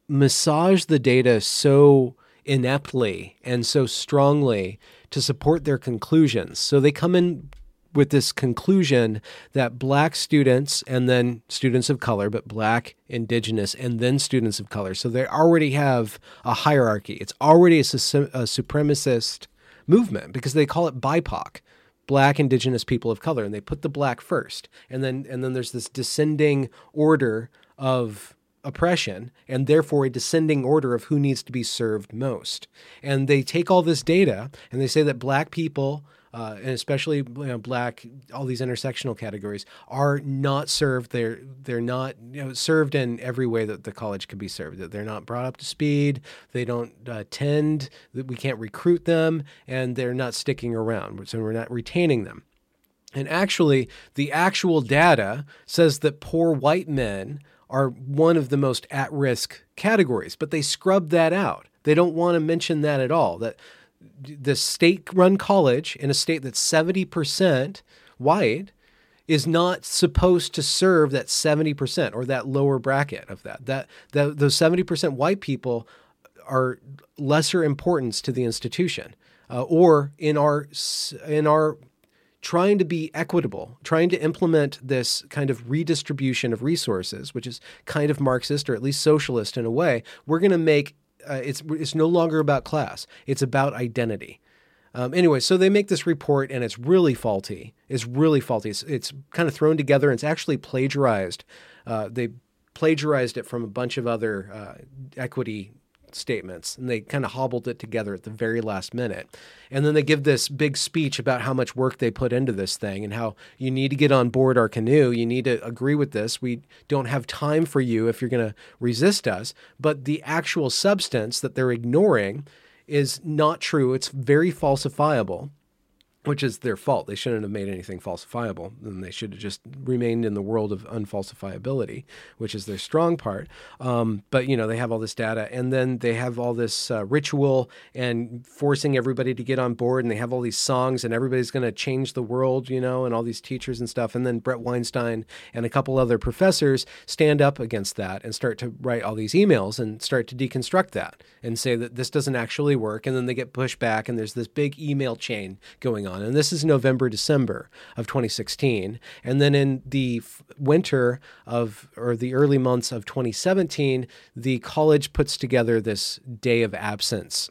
massage the data so ineptly and so strongly to support their conclusions. So they come in with this conclusion that black students and then students of color, but black, indigenous, and then students of color. So they already have a hierarchy. It's already a, su- a supremacist movement because they call it BIPOC. Black indigenous people of color and they put the black first. And then and then there's this descending order of oppression and therefore a descending order of who needs to be served most. And they take all this data and they say that black people uh, and especially you know, black, all these intersectional categories are not served. They're they're not you know, served in every way that the college can be served. They're not brought up to speed. They don't uh, tend. That we can't recruit them, and they're not sticking around. So we're not retaining them. And actually, the actual data says that poor white men are one of the most at risk categories, but they scrub that out. They don't want to mention that at all. That the state run college in a state that's 70% white is not supposed to serve that 70% or that lower bracket of that. That, that those 70% white people are lesser importance to the institution. Uh, or in our in our trying to be equitable, trying to implement this kind of redistribution of resources, which is kind of Marxist or at least socialist in a way, we're going to make uh, it's it's no longer about class; it's about identity. Um, anyway, so they make this report and it's really faulty. It's really faulty. It's, it's kind of thrown together and it's actually plagiarized. Uh, they plagiarized it from a bunch of other uh, equity statements and they kind of hobbled it together at the very last minute. And then they give this big speech about how much work they put into this thing and how you need to get on board our canoe. You need to agree with this. We don't have time for you if you're going to resist us. But the actual substance that they're ignoring is not true. It's very falsifiable which is their fault. They shouldn't have made anything falsifiable. And they should have just remained in the world of unfalsifiability, which is their strong part. Um, but, you know, they have all this data and then they have all this uh, ritual and forcing everybody to get on board. And they have all these songs and everybody's going to change the world, you know, and all these teachers and stuff. And then Bret Weinstein and a couple other professors stand up against that and start to write all these emails and start to deconstruct that and say that this doesn't actually work. And then they get pushed back and there's this big email chain going on. And this is November, December of 2016. And then in the f- winter of, or the early months of 2017, the college puts together this day of absence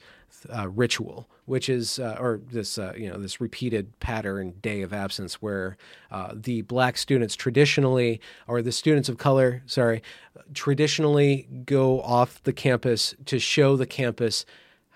uh, ritual, which is, uh, or this, uh, you know, this repeated pattern day of absence where uh, the black students traditionally, or the students of color, sorry, traditionally go off the campus to show the campus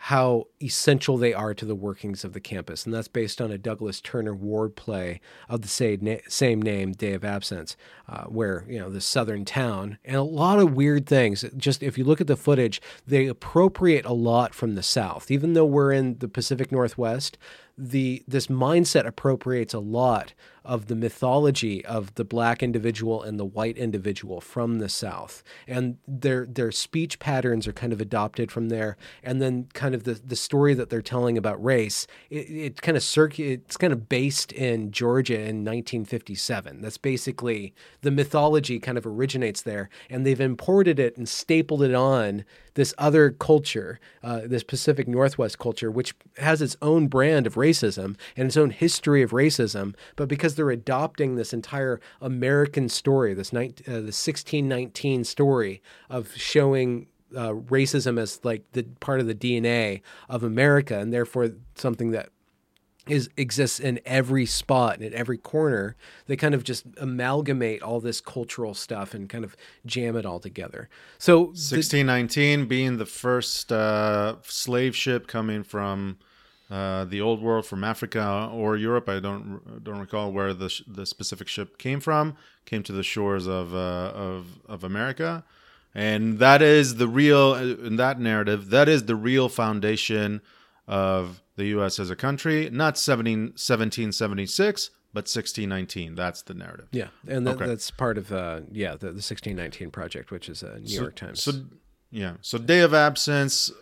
how essential they are to the workings of the campus. And that's based on a Douglas Turner Ward play of the same, same name, Day of Absence, uh, where, you know, the southern town and a lot of weird things. Just if you look at the footage, they appropriate a lot from the South. Even though we're in the Pacific Northwest, the this mindset appropriates a lot of the mythology of the black individual and the white individual from the South, and their their speech patterns are kind of adopted from there, and then kind of the the story that they're telling about race, it, it kind of circ- it's kind of based in Georgia in 1957. That's basically the mythology kind of originates there, and they've imported it and stapled it on this other culture, uh, this Pacific Northwest culture, which has its own brand of racism and its own history of racism, but because they're adopting this entire American story, this, 19, uh, the 1619 story of showing uh, racism as like the part of the DNA of America, and therefore something that is exists in every spot and in every corner. They kind of just amalgamate all this cultural stuff and kind of jam it all together. So 1619 being the first uh, slave ship coming from uh, the old world, from Africa or Europe. I don't don't recall where the sh- the specific ship came from. Came to the shores of uh, of of America. And that is the real, in that narrative, that is the real foundation of the U.S. as a country, not 17, 1776, but 1619. That's the narrative. Yeah, and that, Okay. that's part of uh, yeah the, the 1619 project, which is a New York Times. So, yeah. So, Day of Absence,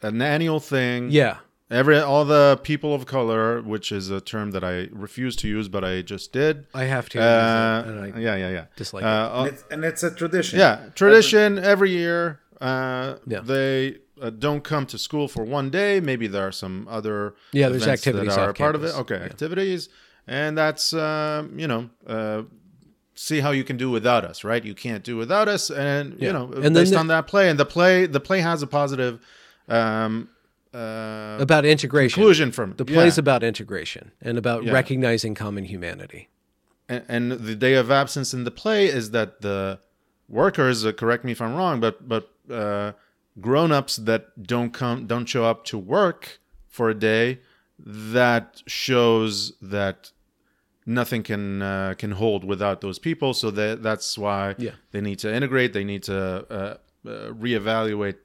an annual thing. yeah, Every all the people of color, which is a term that I refuse to use, but I just did. I have to. Uh, and I yeah, yeah, yeah. dislike Uh, it. uh, And it's, and it's a tradition. yeah, tradition every year. Uh, Yeah. They uh, don't come to school for one day. Maybe there are some other Yeah, there's activities that are off part of it. Okay, Yeah. activities, and that's uh, you know. Uh, See how you can do without us, right? You can't do without us, and Yeah. you know, And then based the- on that play, and the play, the play has a positive um, uh, about integration. conclusion from The yeah. play's about integration and about Yeah. recognizing common humanity. and, and the day of absence in the play is that the workers uh, correct me if i'm wrong but but uh, grown-ups that don't come don't show up to work for a day that shows that nothing can uh, can hold without those people so that that's why Yeah. they need to integrate they need to uh, uh, reevaluate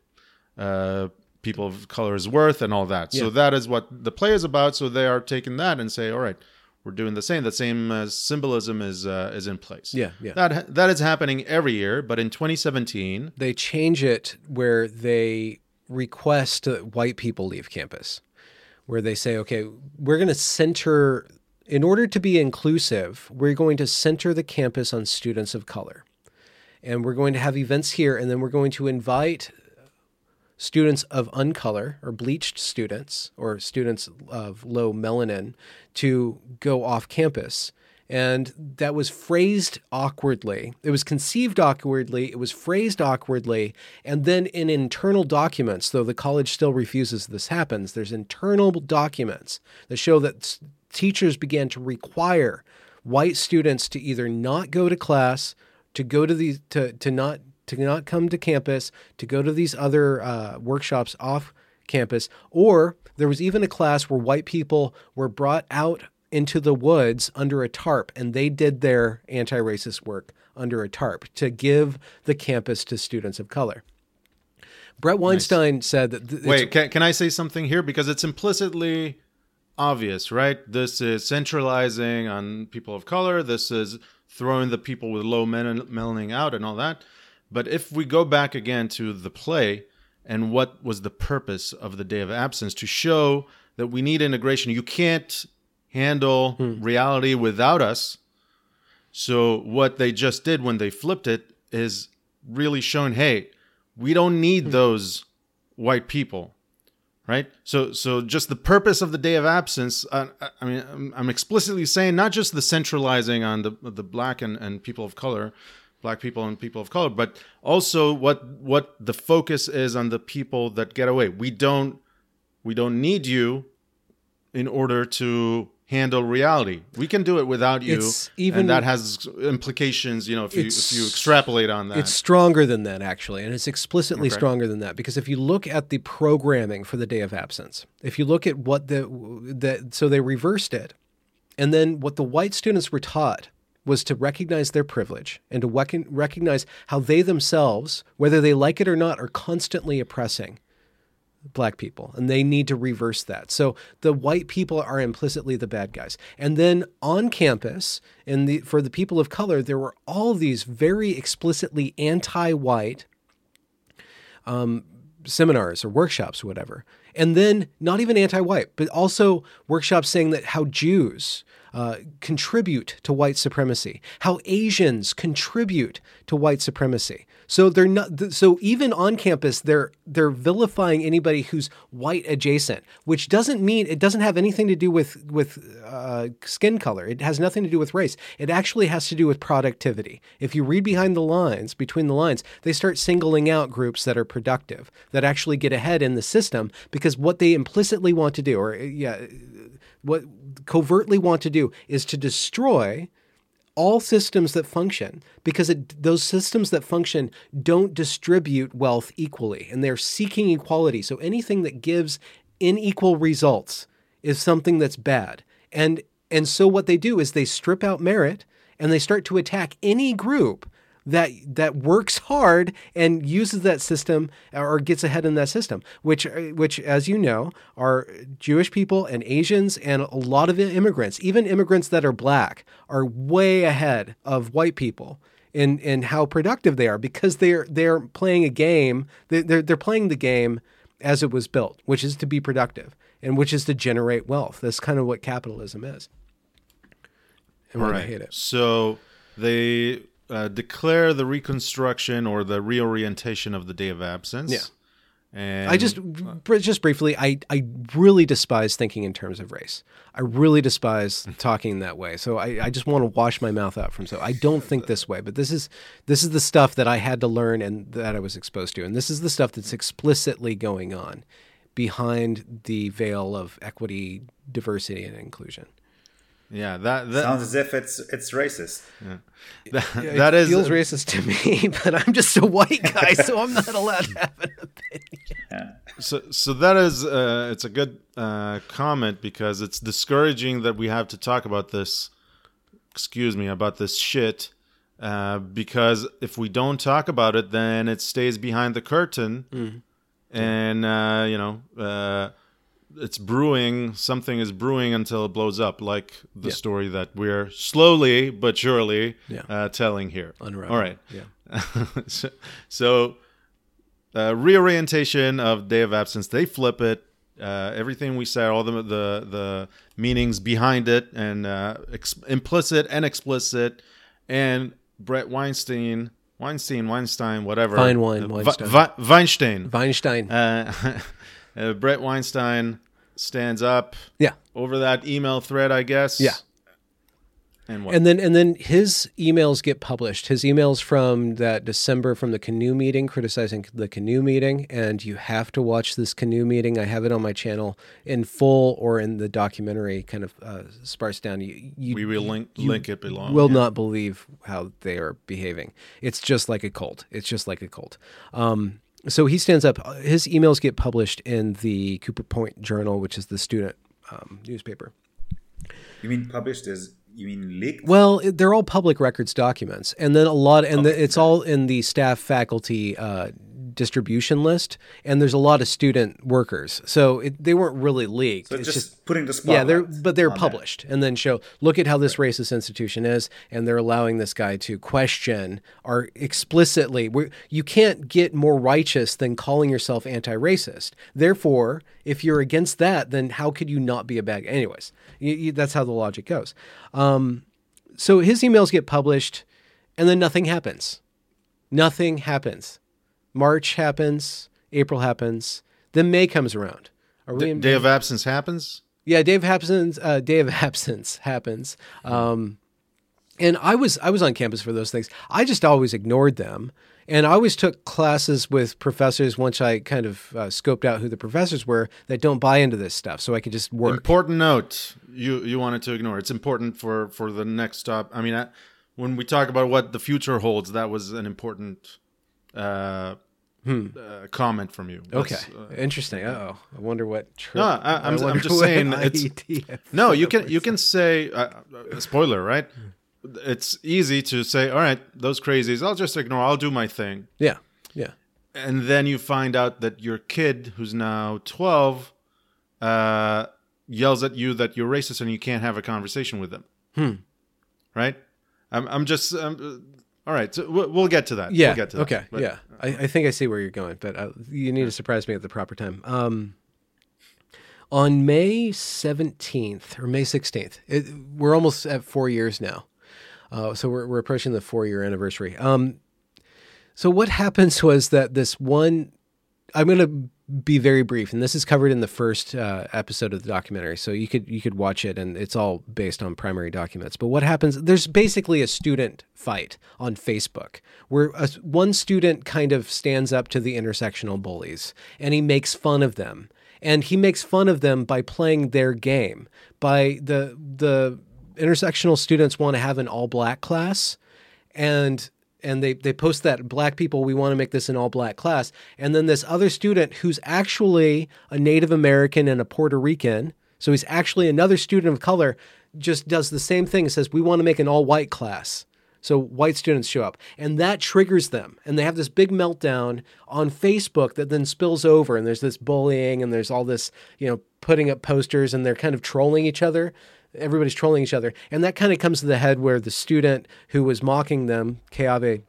uh, people of color's worth and all that so that is what the play is about so they are taking that and say all right we're doing the same. The same uh, symbolism is uh, is in place. Yeah, yeah. That that is happening every year, but in 2017, They change it where they request that white people leave campus, where they say, okay, we're going to center, in order to be inclusive, we're going to center the campus on students of color. And we're going to have events here, and then we're going to invite students of uncolor or bleached students or students of low melanin to go off campus. And that was phrased awkwardly. It was conceived awkwardly. It was phrased awkwardly. And then in internal documents, though the college still refuses this happens, there's internal documents that show that teachers began to require white students to either not go to class, to go to the to, to not to not come to campus, to go to these other uh, workshops off campus, or there was even a class where white people were brought out into the woods under a tarp and they did their anti racist work under a tarp to give the campus to students of color. Bret Weinstein said that. th- Wait, can, can I say something here? Because it's implicitly obvious, right? This is centralizing on people of color. This is throwing the people with low mel- melanin out and all that. But if we go back again to the play and what was the purpose of the day of absence to show that we need integration, you can't handle reality without us. So what they just did when they flipped it is really showing, hey, we don't need those white people, right? So so just the purpose of the day of absence. Uh, I- I mean, I'm, I'm explicitly saying not just the centralizing on the the black and, and people of color, black people and people of color, but also what what the focus is on the people that get away. We don't we don't need you in order to handle reality. We can do it without you. It's even- and that has implications, you know, if you if you extrapolate on that. It's stronger than that, actually, and it's explicitly Okay. stronger than that because if you look at the programming for the day of absence, if you look at what the that so they reversed it, and then what the white students were taught was to recognize their privilege and to recognize how they themselves, whether they like it or not, are constantly oppressing black people and they need to reverse that. So the white people are implicitly the bad guys. And then on campus in the for the people of color there were all these very explicitly anti-white um, seminars or workshops or whatever and then not even anti-white but also workshops saying that how jews uh, contribute to white supremacy, how Asians contribute to white supremacy. So they're not. So even on campus, they're they're vilifying anybody who's white adjacent, which doesn't mean it doesn't have anything to do with with uh, skin color. It has nothing to do with race. It actually has to do with productivity. If you read behind the lines, between the lines, they start singling out groups that are productive, that actually get ahead in the system, because what they implicitly want to do, or yeah, what covertly want to do is to destroy all systems that function because it, those systems that function don't distribute wealth equally and they're seeking equality. So anything that gives unequal results is something that's bad. And and so what they do is they strip out merit and they start to attack any group that that works hard and uses that system or gets ahead in that system which which as you know are Jewish people and Asians and a lot of immigrants even immigrants that are black are way ahead of white people in in how productive they are because they're they're playing a game they- they're they're playing the game as it was built which is to be productive and which is to generate wealth. That's kind of what capitalism is. And All I right. hate it? So they uh, declare the reconstruction or the reorientation of the day of absence. Yeah. And I just just briefly, I I really despise thinking in terms of race. I really despise talking that way. So I, I just want to wash my mouth out from so I don't think this way. But this is this is the stuff that I had to learn and that I was exposed to, and this is the stuff that's explicitly going on behind the veil of equity, diversity, and inclusion. Yeah, that that Sounds as if it's it's racist. that, It that is feels racist to me, but I'm just a white guy, so I'm not allowed to have an opinion. so so that is uh, it's a good uh, comment because it's discouraging that we have to talk about this. Excuse me about this shit. Uh, because if we don't talk about it, then it stays behind the curtain, Mm-hmm. and uh, you know uh, it's brewing. Something is brewing until it blows up, like the Yeah. story that we're slowly but surely Yeah. uh, telling here. Unraveling, All right. yeah. so, so uh, reorientation of day of absence. They flip it. Uh, everything we said, all the the the meanings behind it, and uh, ex- implicit and explicit, and Bret Weinstein, Weinstein, Weinstein, whatever, Feinwein, Uh, Weinstein. Vi- Weinstein. Weinstein. Uh, uh, Bret Weinstein stands up yeah. over that email thread, I guess. Yeah. And what? And then and then his emails get published. His emails from that December from the canoe meeting criticizing the canoe meeting and you have to watch this canoe meeting. I have it on my channel in full or in the documentary kind of uh, sparse down. You, you we will link link it below. will yeah. not believe how they are behaving. It's just like a cult. It's just like a cult. Um, so he stands up. His emails get published in the Cooper Point Journal, which is the student um, newspaper. You mean published as you mean leaked? Well, they're all public records documents, and then a lot, and the, it's all in the staff faculty uh, distribution list, and there's a lot of student workers, so it, they weren't really leaked. So It's just, putting the yeah, they're but they're on that. published and then show look at how this racist institution is, and they're allowing this guy to question or explicitly. you can't get more righteous than calling yourself anti-racist. Therefore, if you're against that, then how could you not be a bad? guy? Anyways, you, you, that's how the logic goes. Um, so his emails get published, and then nothing happens. Nothing happens. March happens. April happens. Then May comes around. Are we in Day of absence happens. yeah, Dave absence. Uh, day of absence happens. Um, and I was I was on campus for those things. I just always ignored them, and I always took classes with professors once I kind of uh, scoped out who the professors were that don't buy into this stuff, so I could just work. Important note you you wanted to ignore. It's important for for the next stop. I mean, I, when we talk about what the future holds, that was an important uh, uh, comment from you. okay, uh, interesting. Oh, I wonder what. No, I- I'm- I'm just saying it's- no, you can you can say uh, uh, spoiler, right? It's easy to say, all right, those crazies, I'll just ignore. I'll do my thing. Yeah, yeah. and then you find out that your kid who's now 12 uh, yells at you that you're racist and you can't have a conversation with them Hmm. right i'm, I'm just um, all right so we'll, we'll get to that Yeah. we'll get to that. okay. But- yeah. I, I think I see where you're going, but uh, you need to surprise me at the proper time. Um, on May 17th or May 16th, it, we're almost at four years now. Uh, so we're, we're approaching the four year anniversary. Um, so what happens was that this one, I'm going to be very brief, and this is covered in the first uh, episode of the documentary. So you could you could watch it, and it's all based on primary documents. But what happens? There's basically a student fight on Facebook where a, one student kind of stands up to the intersectional bullies, and he makes fun of them, and he makes fun of them by playing their game. By the the intersectional students want to have an all black class, and and they they post that black people we want to make this an all black class. And then this other student who's actually a native american and a puerto rican so he's actually another student of color just does the same thing and says we want to make an all white class. So white students show up and that triggers them and they have this big meltdown on facebook that then spills over and there's this bullying and there's all this you know putting up posters and they're kind of trolling each other everybody's trolling each other. And that kind of comes to the head where the student who was mocking them, Keave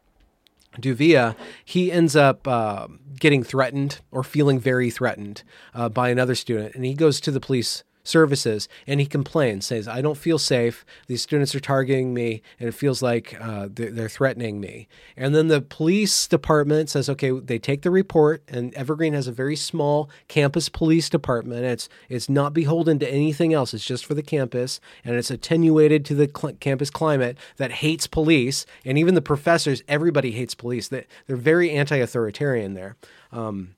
Duvia, he ends up uh, getting threatened or feeling very threatened uh, by another student. And he goes to the police services and he complains, says, I don't feel safe. These students are targeting me and it feels like uh, they're, threatening me. And then the police department says, okay, they take the report and Evergreen has a very small campus police department. It's, it's not beholden to anything else. It's just for the campus and it's attenuated to the cl- campus climate that hates police. And even the professors, everybody hates police. They, they're very anti-authoritarian there. Um,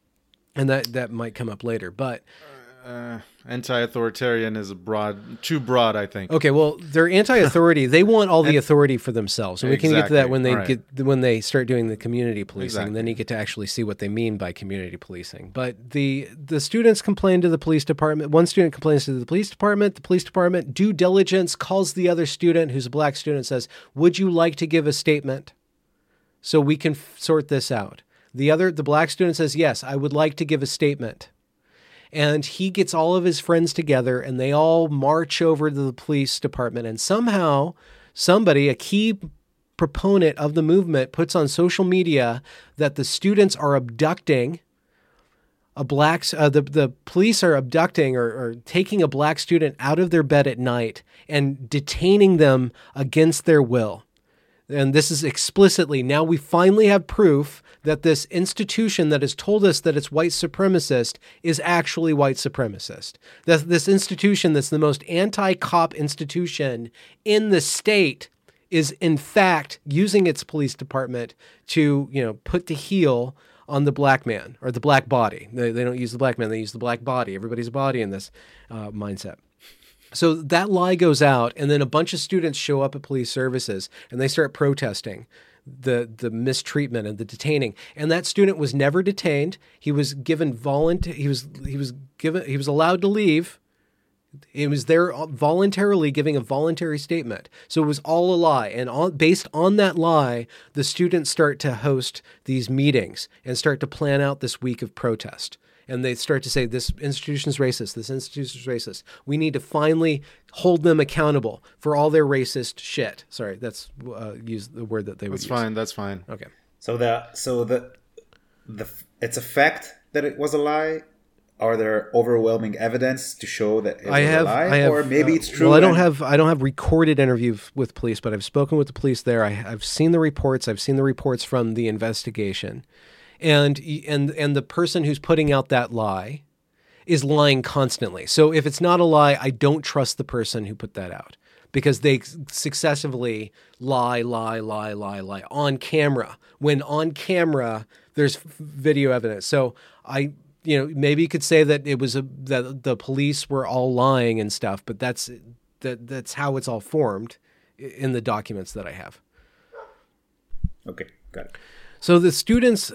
and that, that might come up later, but uh, anti-authoritarian is a broad too broad i think Okay, well, they're anti-authority. they want all the authority for themselves, and we can get to that when they right. get when they start doing the community policing. And then you get to actually see what they mean by community policing. But the the students complain to the police department. One student complains to the police department. The police department, due diligence, calls the other student, who's a black student, says, "Would you like to give a statement, so we can f- sort this out?" The other, the black student says, "Yes, I would like to give a statement." And he gets all of his friends together and they all march over to the police department. And somehow somebody a key proponent of the movement puts on social media that the students are abducting a black uh, the, the police are abducting or, or taking a black student out of their bed at night and detaining them against their will and this is explicitly now we finally have proof that this institution that has told us that it's white supremacist is actually white supremacist. That this institution that's the most anti-cop institution in the state is in fact using its police department to, you know, put the heel on the black man or the black body. They, they don't use the black man, they use the black body. Everybody's a body in this uh, mindset. So that lie goes out, and then a bunch of students show up at police services and they start protesting the the mistreatment and the detaining. And that student was never detained. He was given volunteer. He was he was given he was allowed to leave, It was there voluntarily giving a voluntary statement. So it was all a lie. And based on that lie, the students start to host these meetings and start to plan out this week of protest. And they start to say, this institution's racist, this institution's racist. We need to finally hold them accountable for all their racist shit. Sorry, that's uh, use the word that they would That's use. fine. That's fine. Okay. So the so the the it's a fact that it was a lie. Are there overwhelming evidence to show that it was I have, a lie, I have, or maybe uh, it's true? Well, I don't and- have, I don't have recorded interviews with police, but I've spoken with the police there. I, I've seen the reports. I've seen the reports from the investigation, and and and the person who's putting out that lie is lying constantly. So if it's not a lie, I don't trust the person who put that out because they successively lie, lie, lie, lie, lie on camera. When on camera, there's video evidence. So I, you know, maybe you could say that it was a that the police were all lying and stuff, but that's that that's how it's all formed in the documents that I have. Okay, got it. So the students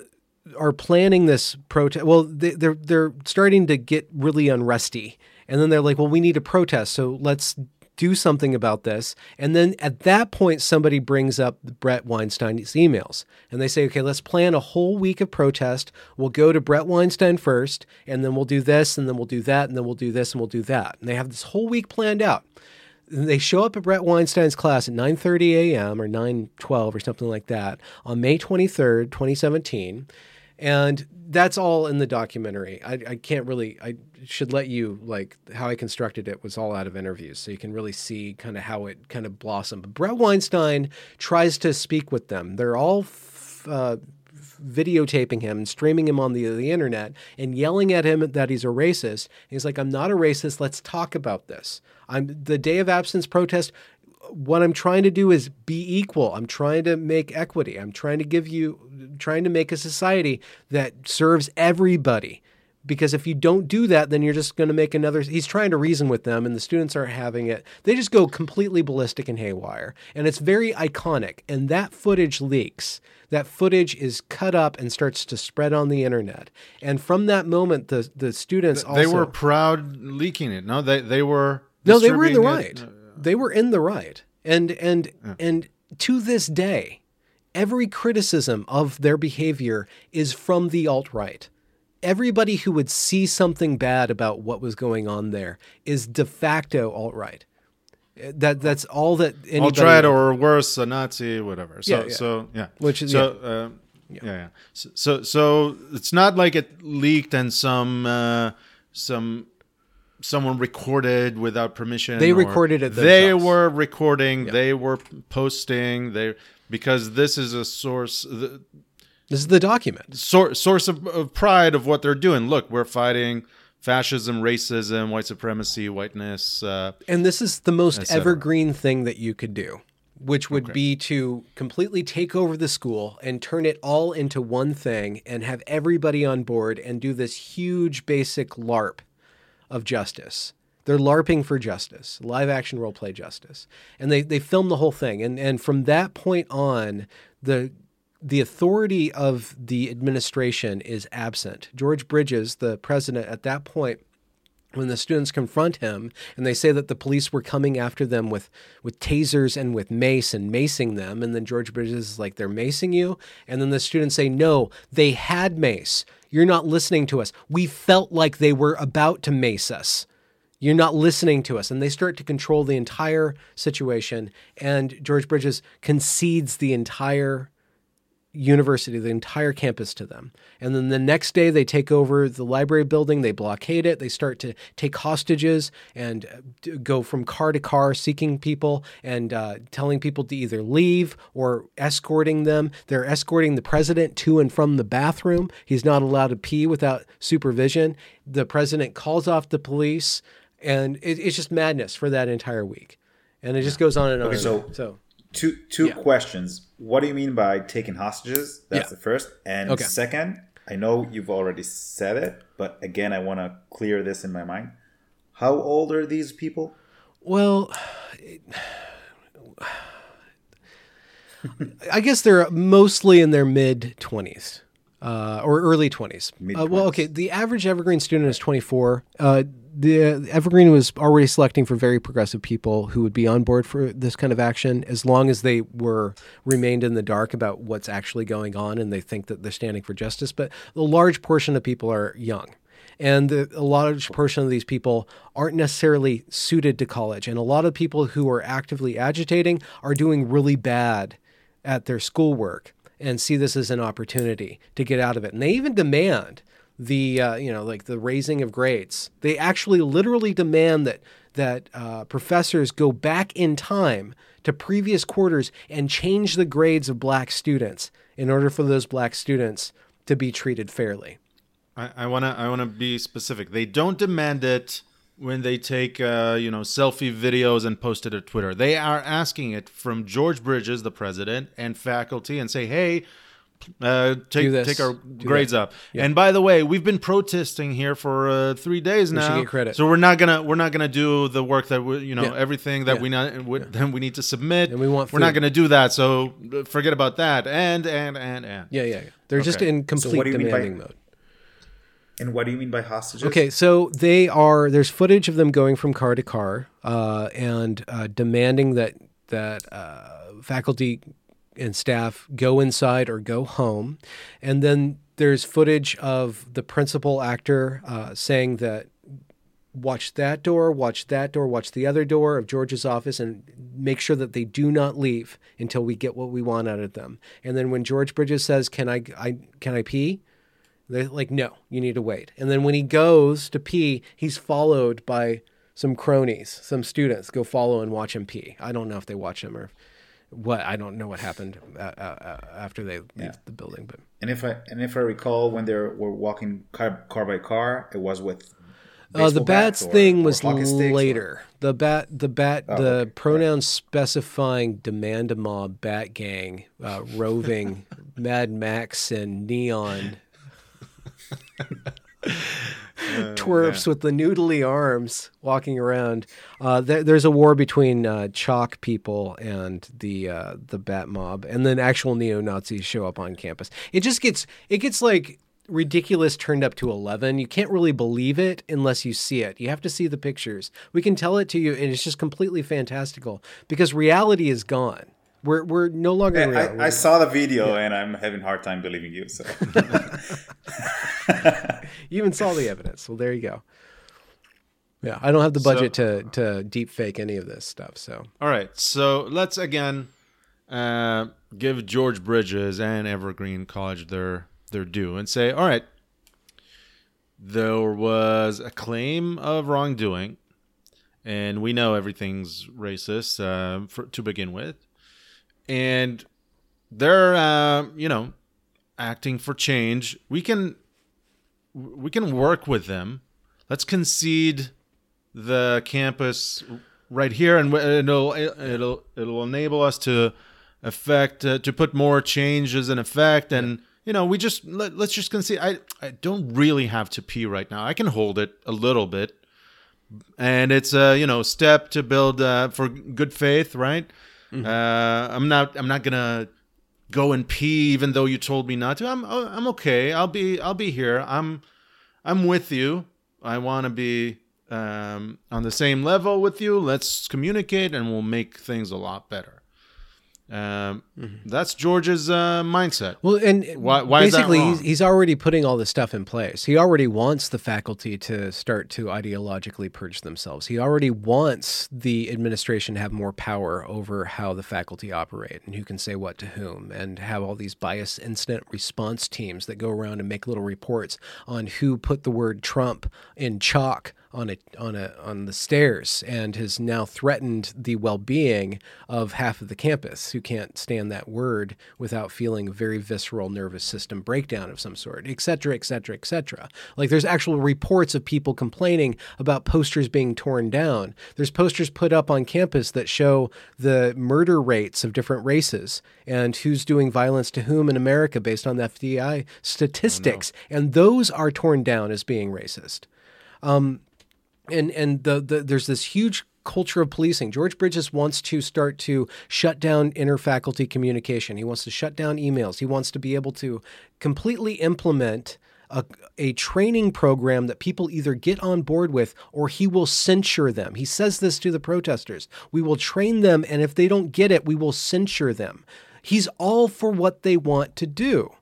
are planning this protest. Well, they, they're they're starting to get really unresty, and then they're like, "Well, we need to protest, so let's do something about this." And then at that point, somebody brings up Bret Weinstein's emails, and they say, "Okay, let's plan a whole week of protest. We'll go to Bret Weinstein first, and then we'll do this, and then we'll do that, and then we'll do this, and we'll do that." And they have this whole week planned out they show up at Bret Weinstein's class at 9:30 a.m. or 9:12 or something like that on May 23rd, 2017, and that's all in the documentary. I, I can't really. I should let you like how I constructed it was all out of interviews, so you can really see kind of how it kind of blossomed. But Bret Weinstein tries to speak with them. They're all. F- uh, videotaping him and streaming him on the, the internet and yelling at him that he's a racist. He's like, I'm not a racist. Let's talk about this. I'm the day of absence protest. What I'm trying to do is be equal. I'm trying to make equity. I'm trying to give you, trying to make a society that serves everybody. Because if you don't do that, then you're just going to make another. He's trying to reason with them, and the students aren't having it. They just go completely ballistic and haywire. And it's very iconic. And that footage leaks that footage is cut up and starts to spread on the internet. And from that moment, the the students also they were proud leaking it. No, they they were. no, they were in the right. it. They were in the right, and and and to this day, every criticism of their behavior is from the alt right. Everybody who would see something bad about what was going on there is de facto alt right. That that's all that anybody. Try it or worse, a Nazi, whatever. So Yeah, yeah. so yeah. Which is- so uh, yeah. yeah So, so so it's not like it leaked and some uh, some someone recorded without permission. They recorded it They themselves. were recording. They were posting. They because this is a source. The, This is the document. source source of, of pride of what they're doing. Look, we're fighting fascism, racism, white supremacy, whiteness. Uh, And this is the most evergreen thing that you could do, which would be to completely take over the school and turn it all into one thing and have everybody on board and do this huge basic LARP of justice. They're LARPing for justice, live action role play justice. And they, they film the whole thing. And, and from that point on, the the authority of the administration is absent. George Bridges, the president at that point, when the students confront him and they say that the police were coming after them with, with tasers and with mace and macing them, and then George Bridges is like, they're macing you? And then the students say, no, they had mace. You're not listening to us. We felt like they were about to mace us. You're not listening to us. And they start to control the entire situation. And George Bridges concedes the entire university, the entire campus to them. And then the next day, they take over the library building, they blockade it, they start to take hostages and uh, go from car to car seeking people and uh, telling people to either leave or escorting them. They're escorting the president to and from the bathroom. He's not allowed to pee without supervision. The president calls off the police, and it, it's just madness for that entire week. And it just goes on and on. and so- on. so Two two questions. What do you mean by taking hostages? That's Yeah. the first. And Okay. second, I know you've already said it, but again, I want to clear this in my mind. How old are these people? Well, I guess they're mostly in their mid 20s. Uh, or early 20s. Uh, well, okay, the average Evergreen student is 24. Uh, the Evergreen was already selecting for very progressive people who would be on board for this kind of action as long as they were remained in the dark about what's actually going on and they think that they're standing for justice. But a large portion of people are young. And the, a large portion of these people aren't necessarily suited to college. And a lot of people who are actively agitating are doing really bad at their schoolwork and see this as an opportunity to get out of it. And they even demand the uh, you know like the raising of grades. They actually literally demand that that uh, professors go back in time to previous quarters and change the grades of black students in order for those black students to be treated fairly. I, I wanna I wanna be specific. They don't demand it when they take uh, you know selfie videos and post it to Twitter. They are asking it from George Bridges, the president, and faculty, and say, hey. Uh, take take our do grades that. up. And by the way, we've been protesting here for uh, three days should now. get credit. So we're not gonna we're not gonna do the work that we you know Yeah. everything that Yeah. we not we, then we need to submit. And we want we're not gonna do that. So forget about that. And and and and Yeah, yeah, yeah. They're just in complete what do by- demanding mode. And what do you mean by hostages? Okay, so they are. There's footage of them going from car to car uh, and uh, demanding that that uh, faculty and staff go inside or go home, and then there's footage of the principal actor uh, saying that watch that door, watch that door, watch the other door of George's office, and make sure that they do not leave until we get what we want out of them. And then when George Bridges says, "Can I, I can I pee?" They're like, no, you need to wait. And then when he goes to pee, he's followed by some cronies, some students go follow and watch him pee. I don't know if they watch him or what. I don't know what happened uh, uh, uh, after they leave Yeah. the building, but And if I and if I recall, when they were walking car, car by car, it was with. uh, the bats bats or- thing was sticks or- later. The bat, the bat, Oh, the okay. pronoun specifying demand a mob bat gang, uh, roving Mad Max and Neon. Twerps with the noodly arms walking around. Uh, there, there's a war between uh, chalk people and the uh, the Bat Mob, and then actual neo Nazis show up on campus. It just gets it gets like ridiculous turned up to 11 you can't really believe it unless you see it. You have to see the pictures. We can tell it to you and it's just completely fantastical because reality is gone we're, we're no longer in reality. I, I saw the video and I'm having a hard time believing you. So You even saw the evidence. Well, there you go. Yeah, I don't have the budget to to deep fake any of this stuff. So All right, so let's again uh, give George Bridges and Evergreen College their their due and say, all right, there was a claim of wrongdoing, and we know everything's racist uh, for, to begin with, and they're uh, you know acting for change. We can we can work with them. Let's concede the campus right here, and it'll it'll it'll enable us to affect uh, to put more changes in effect, and you know we just let, let's just concede. I I don't really have to pee right now. I can hold it a little bit, and it's a you know step to build uh, for good faith, right? Uh, I'm not I'm not gonna go and pee even though you told me not to. I'm I'm okay. I'll be I'll be here. I'm I'm with you. I want to be um, on the same level with you. Let's communicate, and we'll make things a lot better. Um, That's George's uh, mindset. well, and Why- why basically he's, he's already putting all this stuff in place. He already wants the faculty to start to ideologically purge themselves. He already wants the administration to have more power over how the faculty operate and who can say what to whom, and have all these bias incident response teams that go around and make little reports on who put the word Trump in chalk on a on a on the stairs and has now threatened the well-being of half of the campus who can't stand that word without feeling a very visceral nervous system breakdown of some sort, et cetera, et cetera, et cetera. Like there's actual reports of people complaining about posters being torn down. There's posters put up on campus that show the murder rates of different races and who's doing violence to whom in America based on the FBI statistics, oh, and those are torn down as being racist um, and and the, the there's this huge culture of policing. George Bridges wants to start to shut down interfaculty communication. He wants to shut down emails. He wants to be able to completely implement a, a training program that people either get on board with or he will censure them. He says this to the protesters. We will train them, and if they don't get it, we will censure them. He's all for what they want to do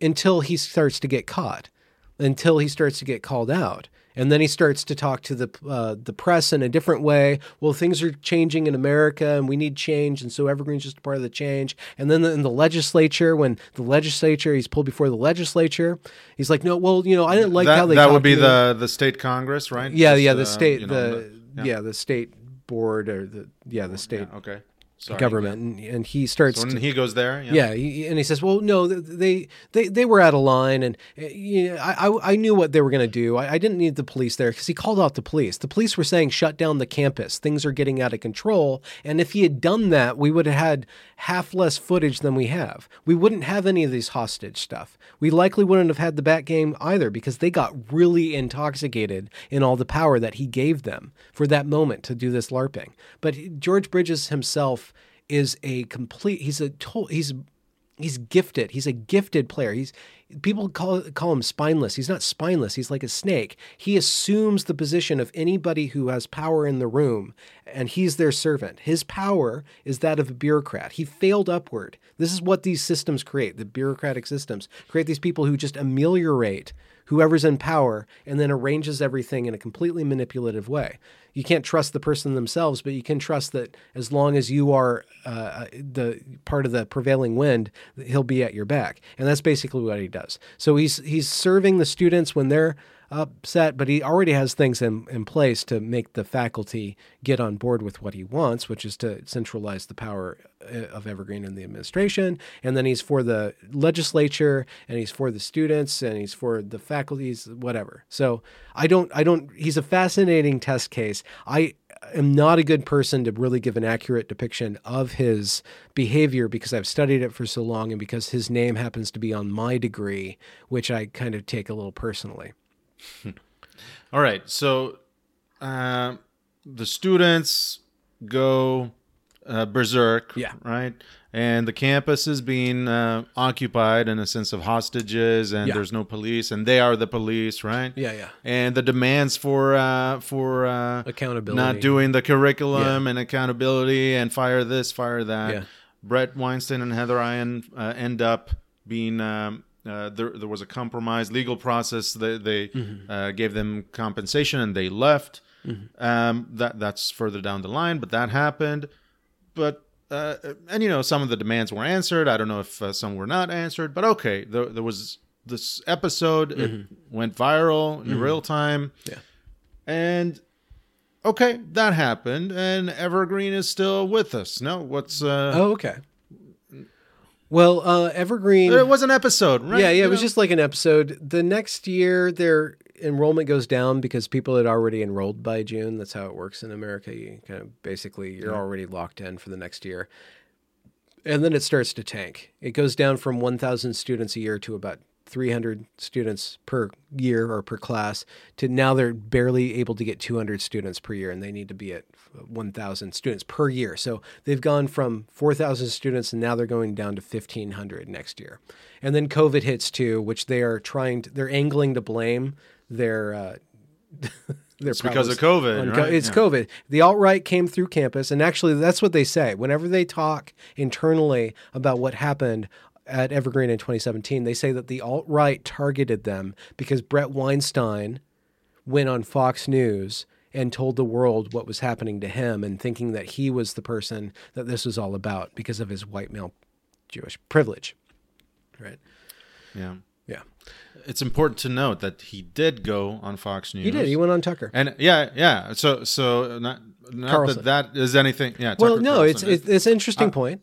until he starts to get caught, until he starts to get called out. And then he starts to talk to the uh, the press in a different way. Well, things are changing in America, and we need change, and so Evergreen's just a part of the change. And then in the legislature, when the legislature, he's pulled before the legislature, he's like, "No, well, you know, I didn't like that how they that would be to me." the the state congress, right? yeah, Just, yeah, the uh, state, you know, the, yeah. yeah. the state board or the yeah the state Yeah, okay. Sorry. government, and, and he starts So to when he goes there, yeah. yeah, he, and he says, "Well, no, they they they were out of line, and uh, you know, I I I knew what they were going to do. I, I didn't need the police there because he called out the police. The police were saying shut down the campus. Things are getting out of control. And if he had done that, we would have had half less footage than we have. We wouldn't have any of these hostage stuff. We likely wouldn't have had the bat game either because they got really intoxicated in all the power that he gave them for that moment to do this larping. But George Bridges himself." is a complete he's a he's he's gifted he's a gifted player he's people call call him spineless. He's not spineless. He's like a snake. He assumes the position of anybody who has power in the room and he's their servant. His power is that of a bureaucrat. He failed upward. This is what these systems create the bureaucratic systems. Create these people who just ameliorate whoever's in power and then arranges everything in a completely manipulative way. You can't trust the person themselves, but you can trust that as long as you are uh, the part of the prevailing wind, he'll be at your back, and that's basically what he does. So he's he's serving the students when they're upset, but he already has things in, in place to make the faculty get on board with what he wants, which is to centralize the power uh, of Evergreen in the administration. And then he's for the legislature, and he's for the students, and he's for the faculties, whatever. So I don't, I don't. He's a fascinating test case. I am not a good person to really give an accurate depiction of his behavior because I've studied it for so long, and because his name happens to be on my degree, which I kind of take a little personally. All right. So uh, the students go uh, berserk. Yeah. Right. And the campus is being uh, occupied in a sense of hostages, and Yeah. there's no police, and they are the police, right? Yeah, yeah. And the demands for uh, for uh, Accountability. not doing the curriculum and accountability, and fire this, fire that. Yeah. Bret Weinstein and Heather Heying uh, end up being. Um, uh, there, there was a compromise legal process. They, they Mm-hmm. uh, gave them compensation and they left. Um, that that's further down the line, but that happened. But uh, and you know some of the demands were answered. I don't know if uh, some were not answered, but okay. There, there was this episode. It went viral in real time. Mm-hmm. Yeah. And okay, that happened, and Evergreen is still with us. No, what's uh? Oh, okay. Well, uh, Evergreen. It was an episode, right? Yeah, yeah, You it was know? just like an episode. The next year, their enrollment goes down because people had already enrolled by June. That's how it works in America. You kind of basically you're already locked in for the next year, and then it starts to tank. It goes down from 1,000 students a year to about 300 students per year or per class to now they're barely able to get 200 students per year and they need to be at 1,000 students per year. So they've gone from 4,000 students and now they're going down to 1,500 next year. And then COVID hits too, which they are trying to, they're angling to blame their, uh, their It's because of COVID, co- right? It's Yeah. COVID. The alt right came through campus, and actually, that's what they say. Whenever they talk internally about what happened at Evergreen in 2017, they say that the alt right targeted them because Bret Weinstein went on Fox News and told the world what was happening to him and thinking that he was the person that this was all about because of his white male Jewish privilege. Right. yeah. Yeah. It's important to note that he did go on Fox News. He did. He went on Tucker. and yeah, yeah. So, so not not Carlson. that that is anything. Yeah. well, no, it's, Carlson. it's it's an interesting point.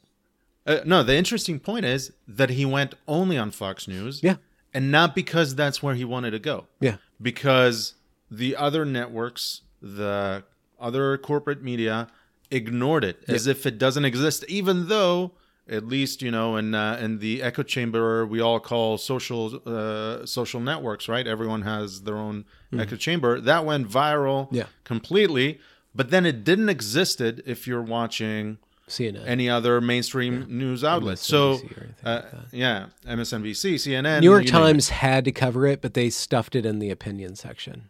Uh, no, the interesting point is that he went only on Fox News. Yeah. And not because that's where he wanted to go. Yeah. Because the other networks, the other corporate media ignored it as if it doesn't exist, even though at least you know in uh, in the echo chamber we all call social uh, social networks right everyone has their own echo chamber that went viral. Yeah. completely but then it didn't existed if you're watching CNN. any other mainstream news outlet. So, uh, like yeah, MSNBC, CNN, New York you name it. Times had to cover it, but they stuffed it in the opinion section.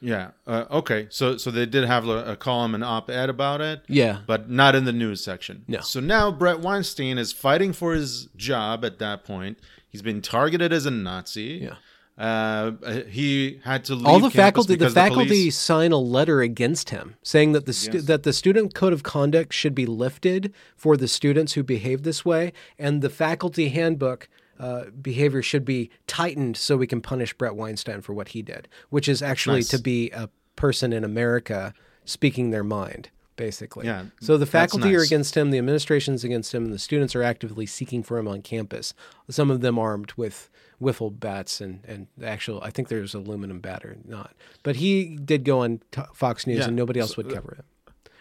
Yeah. Uh, okay. So, so they did have a, a column, and op-ed about it. Yeah. but not in the news section. No. So now Bret Weinstein is fighting for his job at that point. He's been targeted as a Nazi. Yeah. Uh, he had to leave All the faculty, the because faculty police- sign a letter against him, saying that the stu- that the student code of conduct should be lifted for the students who behave this way, and the faculty handbook uh, behavior should be tightened so we can punish Bret Weinstein for what he did, which is actually nice. to be a person in America speaking their mind. Basically, Yeah, So the faculty are against him, the administration's against him, and the students are actively seeking for him on campus. Some of them armed with wiffle bats and and actual. I think there's aluminum bat or not, but he did go on t- Fox News, Yeah, and nobody else so, would cover it.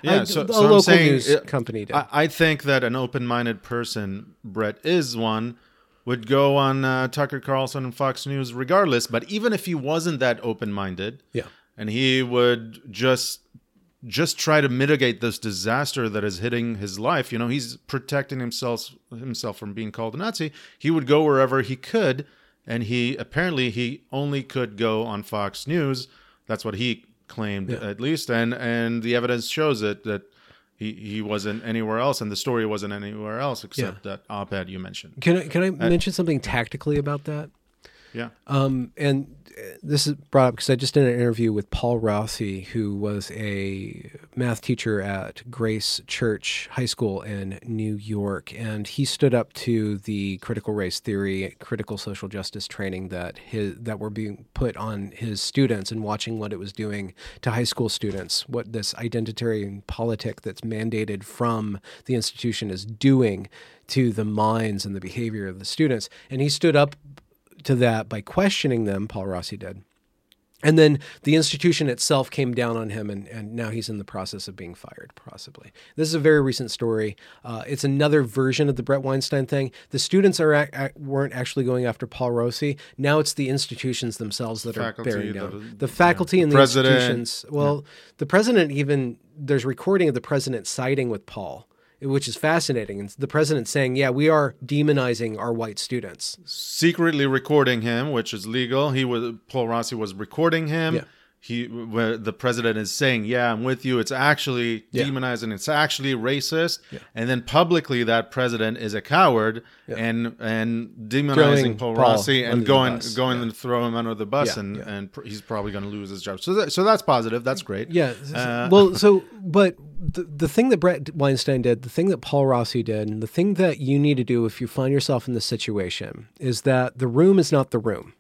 Yeah, I- so, a so I'm local saying, news uh, company did. I, I think that an open-minded person, Bret is one, would go on uh, Tucker Carlson and Fox News regardless. But even if he wasn't that open-minded, yeah, and he would just just try to mitigate this disaster that is hitting his life you know he's protecting himself himself from being called a nazi he would go wherever he could and he apparently he only could go on fox news that's what he claimed at least and and the evidence shows it that he, he wasn't anywhere else and the story wasn't anywhere else except that op-ed you mentioned. Can I can I mention something tactically about that? yeah. Um, and uh, this is brought up because I just did an interview with Paul Rossi, who was a math teacher at Grace Church High School in New York, and he stood up to the critical race theory, critical social justice training that his that were being put on his students, and watching what it was doing to high school students, what this identitarian politic that's mandated from the institution is doing to the minds and the behavior of the students, and he stood up to that by questioning them, Paul Rossi did. And then the institution itself came down on him, and, and now he's in the process of being fired, possibly. This is a very recent story. Uh, it's another version of the Bret Weinstein thing. The students are ac- ac- weren't actually going after Paul Rossi. Now it's the institutions themselves that Faculty, are bearing down. The faculty the and the president, institutions. Well, the president even there's recording of the president siding with Paul, which is fascinating. And the president saying, "Yeah, we are demonizing our white students." secretly recording him, which is legal. He was Paul Rossi was recording him. Yeah. He where the president is saying, "Yeah, I'm with you." It's actually Yeah. demonizing. It's actually racist. And then publicly, that president is a coward and and demonizing Paul, Paul Rossi and going going Yeah. to throw him under the bus, Yeah, and yeah. and pr- he's probably going to lose his job. So that, so that's positive. That's great. Yeah. Uh, well, so but the, the thing that Bret Weinstein did, the thing that Paul Rossi did, and the thing that you need to do if you find yourself in this situation is that the room is not the room.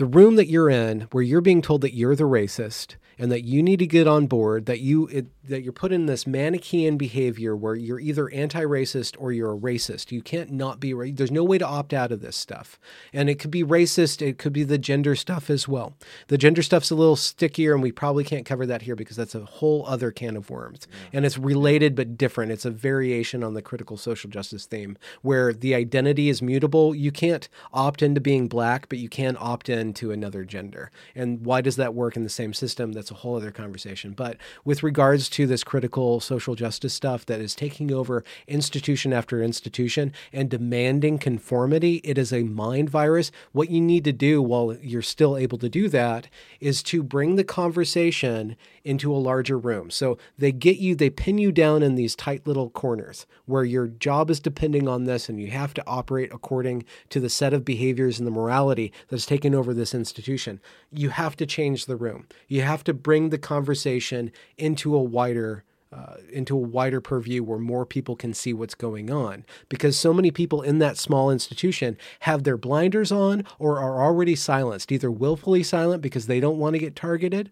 The room that you're in, where you're being told that you're the racist and that you need to get on board, that you it, that you're put in this manichean behavior where you're either anti-racist or you're a racist. You can't not be. ra- There's no way to opt out of this stuff, and it could be racist. It could be the gender stuff as well. The gender stuff's a little stickier, and we probably can't cover that here because that's a whole other can of worms, and it's related but different. It's a variation on the critical social justice theme where the identity is mutable. You can't opt into being black, but you can opt into another gender. And why does that work in the same system? That's a whole other conversation. But with regards to this critical social justice stuff that is taking over institution after institution and demanding conformity, it is a mind virus. What you need to do while you're still able to do that is to bring the conversation into a larger room. So they get you, they pin you down in these tight little corners where your job is depending on this and you have to operate according to the set of behaviors and the morality that's taken over this institution. You have to change the room. You have to bring the conversation into a wider uh, into a wider purview where more people can see what's going on. Because so many people in that small institution have their blinders on or are already silenced either willfully silent because they don't want to get targeted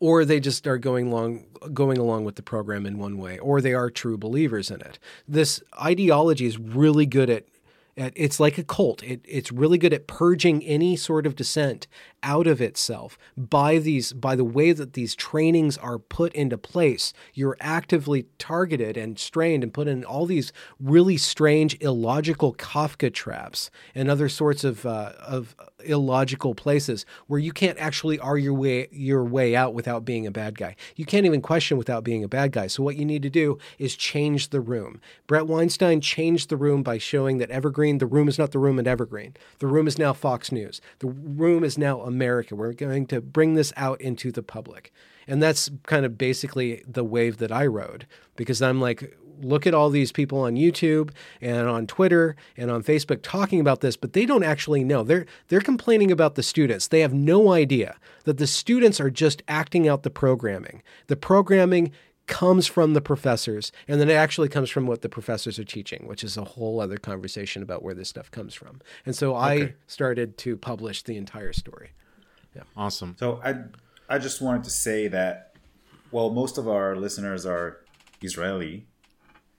or they just are going along going along with the program in one way or they are true believers in it. This ideology is really good at at- it's like a cult. It, it's really good at purging any sort of dissent out of itself by these by the way that these trainings are put into place. You're actively targeted and strained and put in all these really strange, illogical Kafka traps and other sorts of uh, of illogical places where you can't actually argue your way your way out without being a bad guy. You can't even question without being a bad guy. So what you need to do is change the room. Bret Weinstein changed the room by showing that Evergreen, the room is not the room at Evergreen. The room is now Fox News. The room is now America. We're going to bring this out into the public. And that's kind of basically the wave that I rode because I'm like, look at all these people on YouTube and on Twitter and on Facebook talking about this, but they don't actually know. They're they're complaining about the students. They have no idea that the students are just acting out the programming. The programming comes from the professors and then it actually comes from what the professors are teaching which is a whole other conversation about where this stuff comes from and so i started to publish the entire story Yeah. Awesome. So I I just wanted to say that well most of our listeners are Israeli.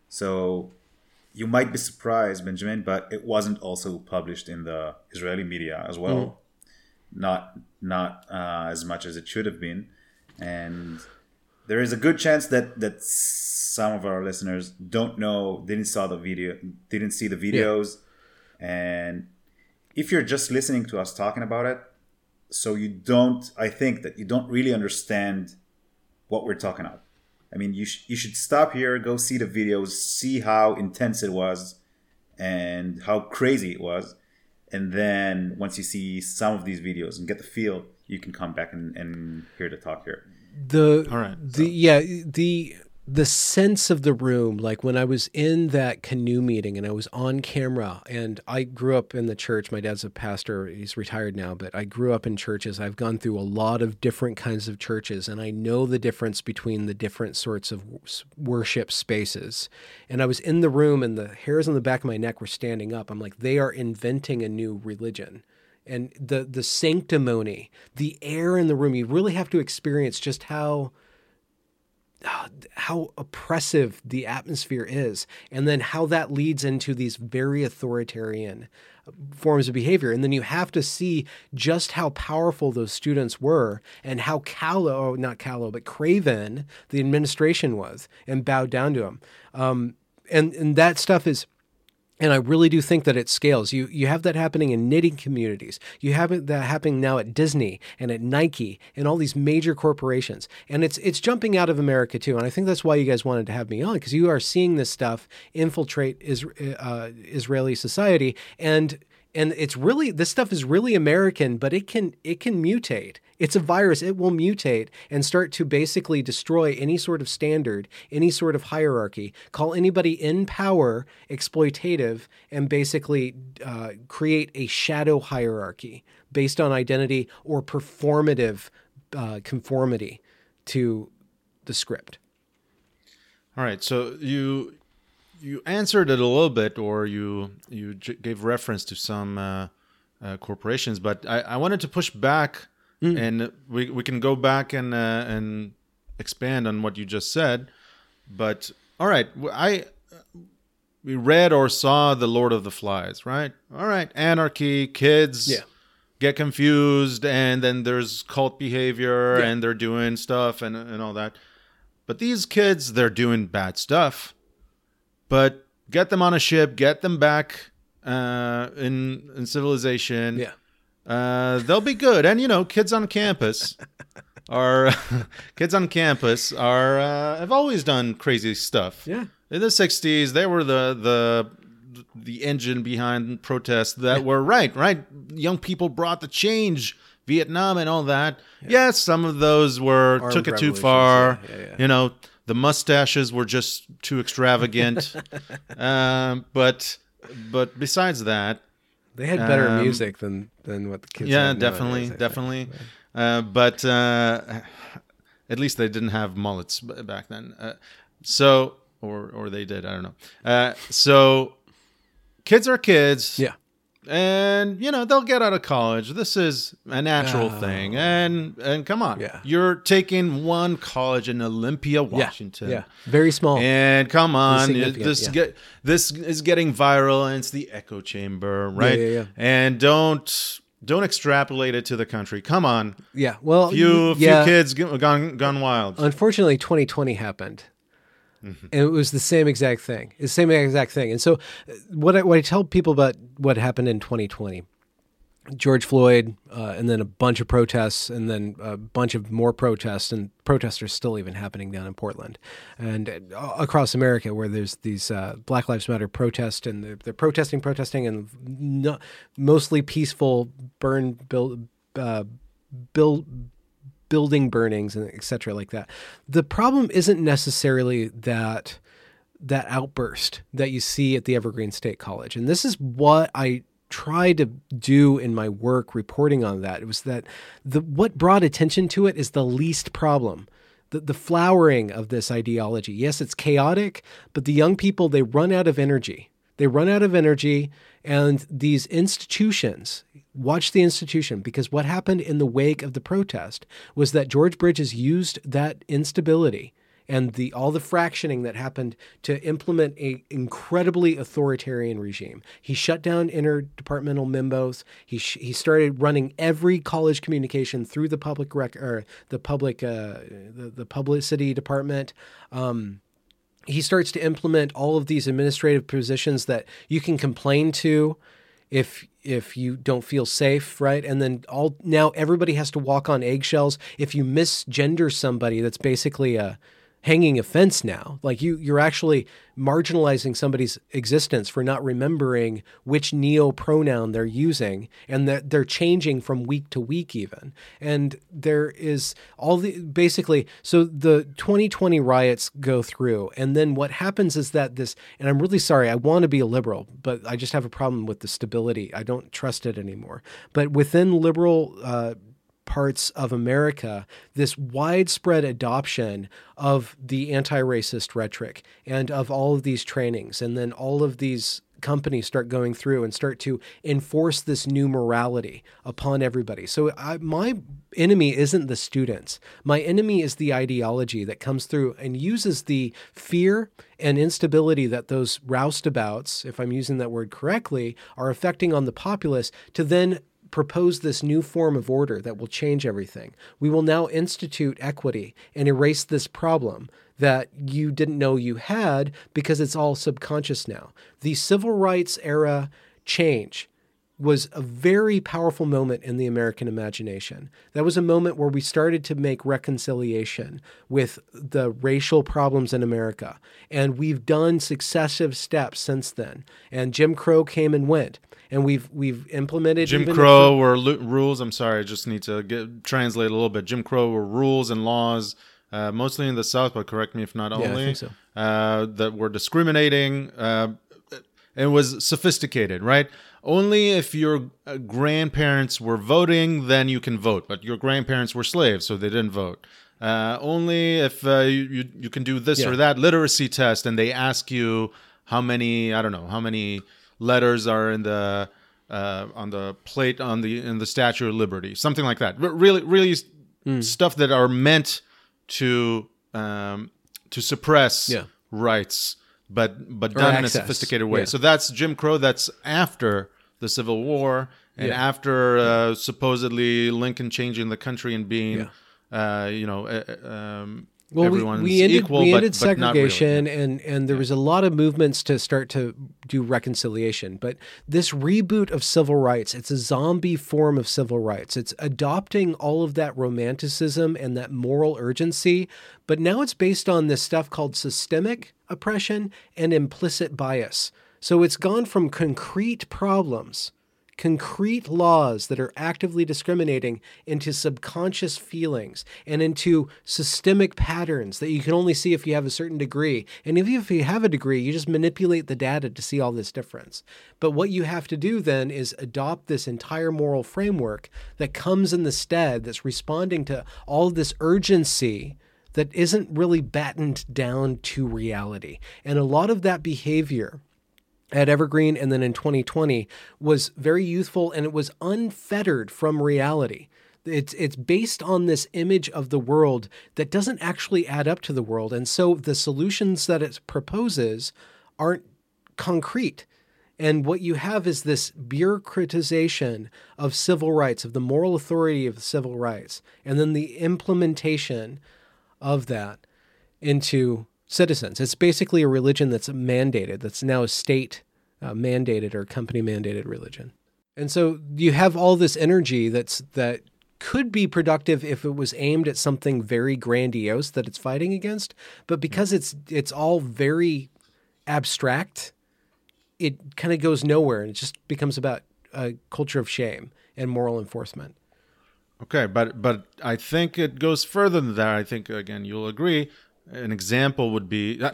So you might be surprised, Benjamin, but it wasn't also published in the Israeli media as well. Not not uh, as much as it should have been, and there is a good chance that that some of our listeners don't know, didn't saw the video, didn't see the videos, and if you're just listening to us talking about it, so you don't i think that you don't really understand what we're talking about i mean you, sh- you should stop here go see the videos see how intense it was and how crazy it was. And then once you see some of these videos and get the feel you can come back and, and hear the talk here. The All right, the yeah the the sense of the room like when i was in that canoe meeting and i was on camera and i grew up in the church. My dad's a pastor he's retired now but i grew up in churches. I've gone through a lot of different kinds of churches and i know the difference between the different sorts of worship spaces. And i was in the room and the hairs on the back of my neck were standing up. I'm like they are inventing a new religion. And the the sanctimony the air in the room you really have to experience just how how oppressive the atmosphere is and then how that leads into these very authoritarian forms of behavior. And then you have to see just how powerful those students were and how callow not callow but craven the administration was and bowed down to them um, and and that stuff is and I really do think that it scales. You you have that happening in knitting communities. You have that happening now at Disney and at Nike and all these major corporations. And it's it's jumping out of America too. And I think that's why you guys wanted to have me on because you are seeing this stuff infiltrate is, uh, Israeli society and and it's really this stuff is really American, but it can it can mutate. It's a virus. It will mutate and start to basically destroy any sort of standard, any sort of hierarchy. Call anybody in power exploitative, and basically uh, create a shadow hierarchy based on identity or performative uh, conformity to the script. All right. So you you answered it a little bit, or you you j- gave reference to some uh, uh, corporations, but I, I wanted to push back, and we we can go back and uh, and expand on what you just said. But all right, I we read or saw the Lord of the Flies, right? All right, anarchy, kids. Yeah. Get confused, and then there's cult behavior, Yeah. and they're doing stuff and, and all that. But these kids, they're doing bad stuff but get them on a ship, get them back uh, in in civilization. Yeah. uh, they'll be good. And you know, kids on campus are kids on campus are uh, have always done crazy stuff. Yeah. in the '60s, they were the the the engine behind protests that were right. Right, young people brought the change. Vietnam and all that. Yes, some of those were Armed took it too far. yeah, yeah, yeah. You know, the mustaches were just too extravagant. um, but but besides that, They had better Um, music than than what the kids. yeah, definitely, nowadays, definitely. Uh, but uh, at least they didn't have mullets back then. Uh, so, or or they did. I don't know. Uh, so, kids are kids. Yeah. And you know they'll get out of college. This is a natural Oh. thing. And and come on, Yeah. you're taking one college in Olympia, Washington. Yeah, very small. And come on, this yeah. get this is getting viral, and it's the echo chamber, right? yeah, yeah. And don't don't extrapolate it to the country. Come on, yeah, well, few few kids gone gone wild. Unfortunately, 2020 happened. Mm-hmm. And it was the same exact thing. The same exact thing. And so, uh, what I, what I tell people about what happened in 2020 George Floyd, uh, and then a bunch of protests, and then a bunch of more protests, and protests are still even happening down in Portland and uh, across America, where there's these uh, Black Lives Matter protests, and they're, they're protesting, protesting, and no, mostly peaceful burn build, uh, build building burnings and etc. like that. The problem isn't necessarily that that outburst that you see at the Evergreen State College, and this is what I try to do in my work reporting on that. It was that the what brought attention to it is the least problem. The, the flowering of this ideology. Yes, it's chaotic, but the young people, they run out of energy. They run out of energy, and these institutions, watch the institution, because what happened in the wake of the protest was that George Bridges used that instability and the all the fractioning that happened to implement an incredibly authoritarian regime. He shut down interdepartmental membos. He sh- he started running every college communication through the public rec or the public uh, the, the publicity department. Um, he starts to implement all of these administrative positions that you can complain to if if you don't feel safe, right? And then all now everybody has to walk on eggshells. If you misgender somebody, that's basically a hanging offense now. Like you, you're actually marginalizing somebody's existence for not remembering which neo pronoun they're using, and that they're changing from week to week even. And there is all the basically. So the 2020 riots go through, and then what happens is that this. And I'm really sorry. I want to be a liberal, but I just have a problem with the stability. I don't trust it anymore. But within liberal. Uh, parts of America this widespread adoption of the anti racist rhetoric and of all of these trainings. And then all of these companies start going through and start to enforce this new morality upon everybody. So I, my enemy isn't the students. My enemy is the ideology that comes through and uses the fear and instability that those roustabouts, if I'm using that word correctly, are affecting on the populace to then propose this new form of order that will change everything. We will now institute equity and erase this problem that you didn't know you had because it's all subconscious now. The civil rights era change was a very powerful moment in the American imagination. That was a moment where we started to make reconciliation with the racial problems in America. And we've done successive steps since then. And Jim Crow came and went and we've we've implemented Jim Crow if- were lu- rules. I'm sorry, I just need to get translate a little bit. Jim Crow were rules and laws, uh, mostly in the South, but correct me if not I only. think so. uh, that were discriminating. Uh, it was sophisticated, right? Only if your uh, grandparents were voting, then you can vote. But your grandparents were slaves, so they didn't vote. Uh, only if uh, you, you you can do this Yeah. or that literacy test, and they ask you how many I don't know how many letters are in the uh, on the plate on the in the Statue of Liberty, something like that. R- really, really Hmm. stuff that are meant to um, to suppress Yeah. rights, but but Or done in a sophisticated way. Yeah. So that's Jim Crow. That's after the Civil War and Yeah. after uh, supposedly Lincoln changing the country and being, uh, you know, uh, um, Well, we, everyone's we ended, equal, we but, ended but not really. segregation, and and there was a lot of movements to start to do reconciliation. But this reboot of civil rights, it's a zombie form of civil rights. It's adopting all of that romanticism and that moral urgency, but now it's based on this stuff called systemic oppression and implicit bias. So it's gone from concrete problems concrete laws that are actively discriminating into subconscious feelings and into systemic patterns that you can only see if you have a certain degree. And if you, if you have a degree, you just manipulate the data to see all this difference. But what you have to do then is adopt this entire moral framework that comes in the stead, that's responding to all this urgency that isn't really battened down to reality. And a lot of that behavior at Evergreen and then in 2020 was very youthful and it was unfettered from reality. It's it's based on this image of the world that doesn't actually add up to the world, and so the solutions that it proposes aren't concrete. And what you have is this bureaucratization of civil rights, of the moral authority of civil rights, and then the implementation of that into citizens. It's basically a religion that's mandated, that's now a state uh, mandated or company mandated religion. And so you have all this energy that's that could be productive if it was aimed at something very grandiose that it's fighting against, but because it's it's all very abstract, it kind of goes nowhere and it just becomes about a culture of shame and moral enforcement. Okay, but but I think it goes further than that. I think again you'll agree. An example would be uh,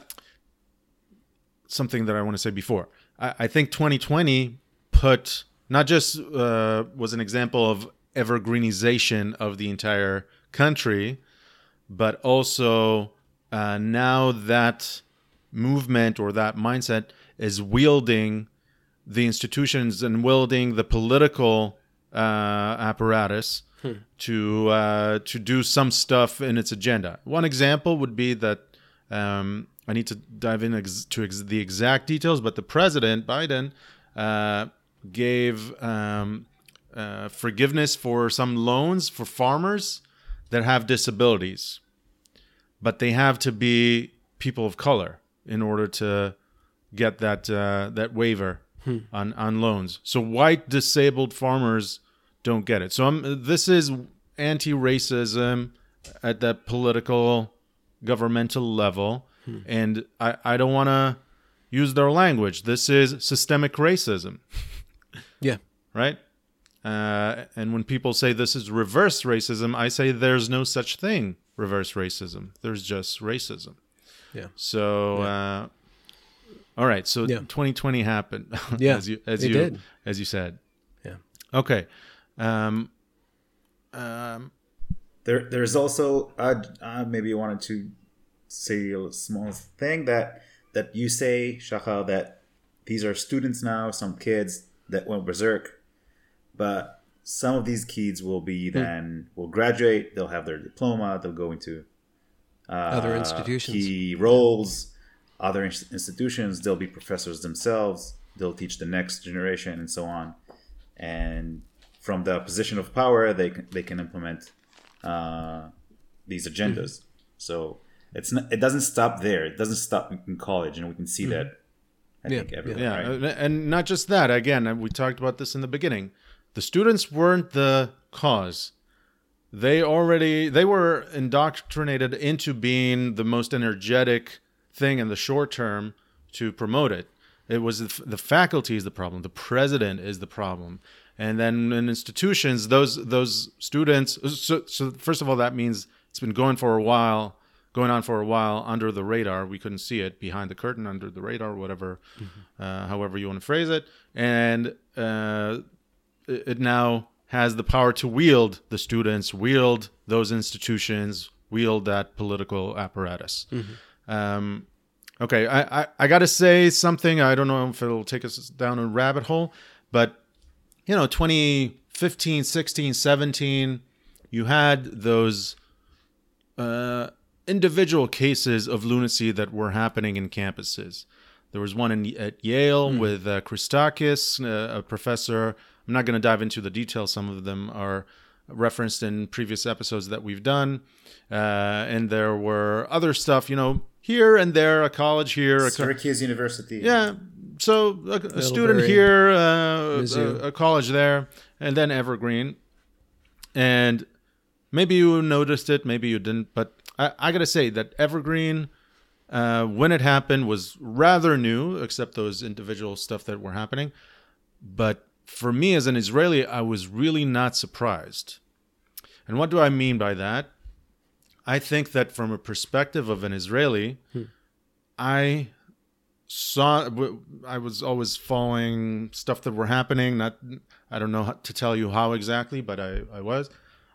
something that I want to say before. I, I think 2020 put not just uh, was an example of evergreenization of the entire country, but also uh, now that movement or that mindset is wielding the institutions and wielding the political uh, apparatus to uh, to do some stuff in its agenda. One example would be that um, I need to dive in ex- to ex- the exact details, but the president Biden uh, gave um, uh, forgiveness for some loans for farmers that have disabilities, but they have to be people of color in order to get that uh, that waiver on on loans. So white disabled farmers don't get it. So I'm, this is anti-racism at that political governmental level, and I I don't want to use their language. This is systemic racism Yeah. right? Uh, and when people say this is reverse racism, I say there's no such thing reverse racism. There's just racism. Yeah. So, uh, all right. So Yeah. 2020 happened. Yeah, as you as it you did. as you said. Yeah. Okay. Um, um, There, there's also uh, uh, maybe you wanted to say a small thing that that you say, Shachar, that these are students now, some kids that went berserk, but some of these kids will be Hmm. then will graduate, they'll have their diploma, they'll go into uh, Other institutions. key roles, other ins- institutions. They'll be professors themselves. They'll teach the next generation and so on. And from the position of power, they can, they can implement uh, these agendas. So it's not, it doesn't stop there. It doesn't stop in college, and we can see that. I Yeah, think everywhere. yeah, right? and not just that. Again, we talked about this in the beginning. The students weren't the cause. They already they were indoctrinated into being the most energetic thing in the short term to promote it. It was the, f- the faculty is the problem. The president is the problem. And then in institutions, those those students. So, so first of all, that means it's been going for a while, going on for a while under the radar. We couldn't see it behind the curtain, under the radar, whatever, uh, however you want to phrase it. And uh, it it now has the power to wield the students, wield those institutions, wield that political apparatus. Um, okay, I, I, I got to say something. I don't know if it'll take us down a rabbit hole, but you know, 2015, 16, 17, you had those uh, individual cases of lunacy that were happening in campuses. There was one in, at Yale with uh, Christakis, uh, a professor. I'm not going to dive into the details. Some of them are referenced in previous episodes that we've done. Uh, and there were other stuff, you know, here and there, a college here, a co- Syracuse University. yeah. So a, a student here, uh, a, a college there, and then Evergreen. And maybe you noticed it, maybe you didn't, but I, I got to say that Evergreen, uh, when it happened, was rather new, except those individual stuff that were happening. But for me as an Israeli, I was really not surprised. And what do I mean by that? I think that from a perspective of an Israeli, I saw i was always following stuff that were happening. Not I don't know how to tell you how exactly, but I, I was.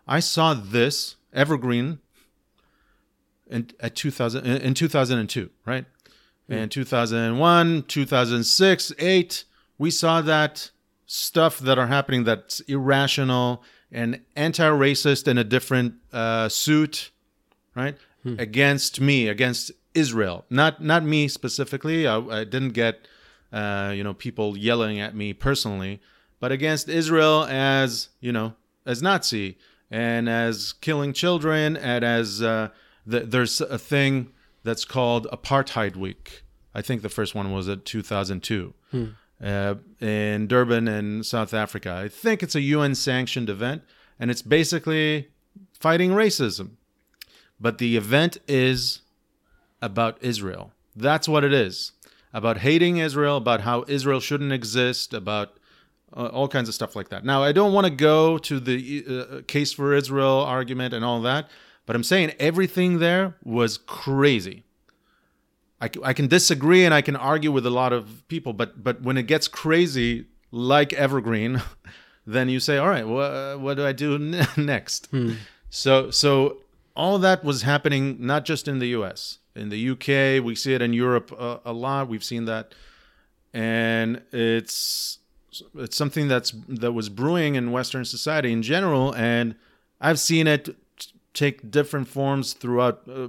I saw this evergreen in at 2000 in in 2002, right? In 2001, 2006, 8, we saw that stuff that are happening that's irrational and anti-racist in a different uh, suit, right? Against me, against Israel. Not not me specifically. I, I didn't get uh, you know people yelling at me personally, but against Israel as you know as Nazi and as killing children and as uh, the, there's a thing that's called Apartheid Week. I think the first one was at 2002. uh, in Durban in South Africa. I think it's a UN sanctioned event, and it's basically fighting racism. But the event is about Israel. That's what it is about hating Israel, about how Israel shouldn't exist, about uh, all kinds of stuff like that. Now, I don't want to go to the uh, case for Israel argument and all that, but I'm saying everything there was crazy. I, I can disagree and I can argue with a lot of people, but but when it gets crazy, like Evergreen, then you say, all right, wha what do I do n- next? So so all that was happening not just in the U.S. In the UK, we see it in Europe a, a lot. We've seen that, and it's it's something that's that was brewing in Western society in general, and I've seen it take different forms throughout uh,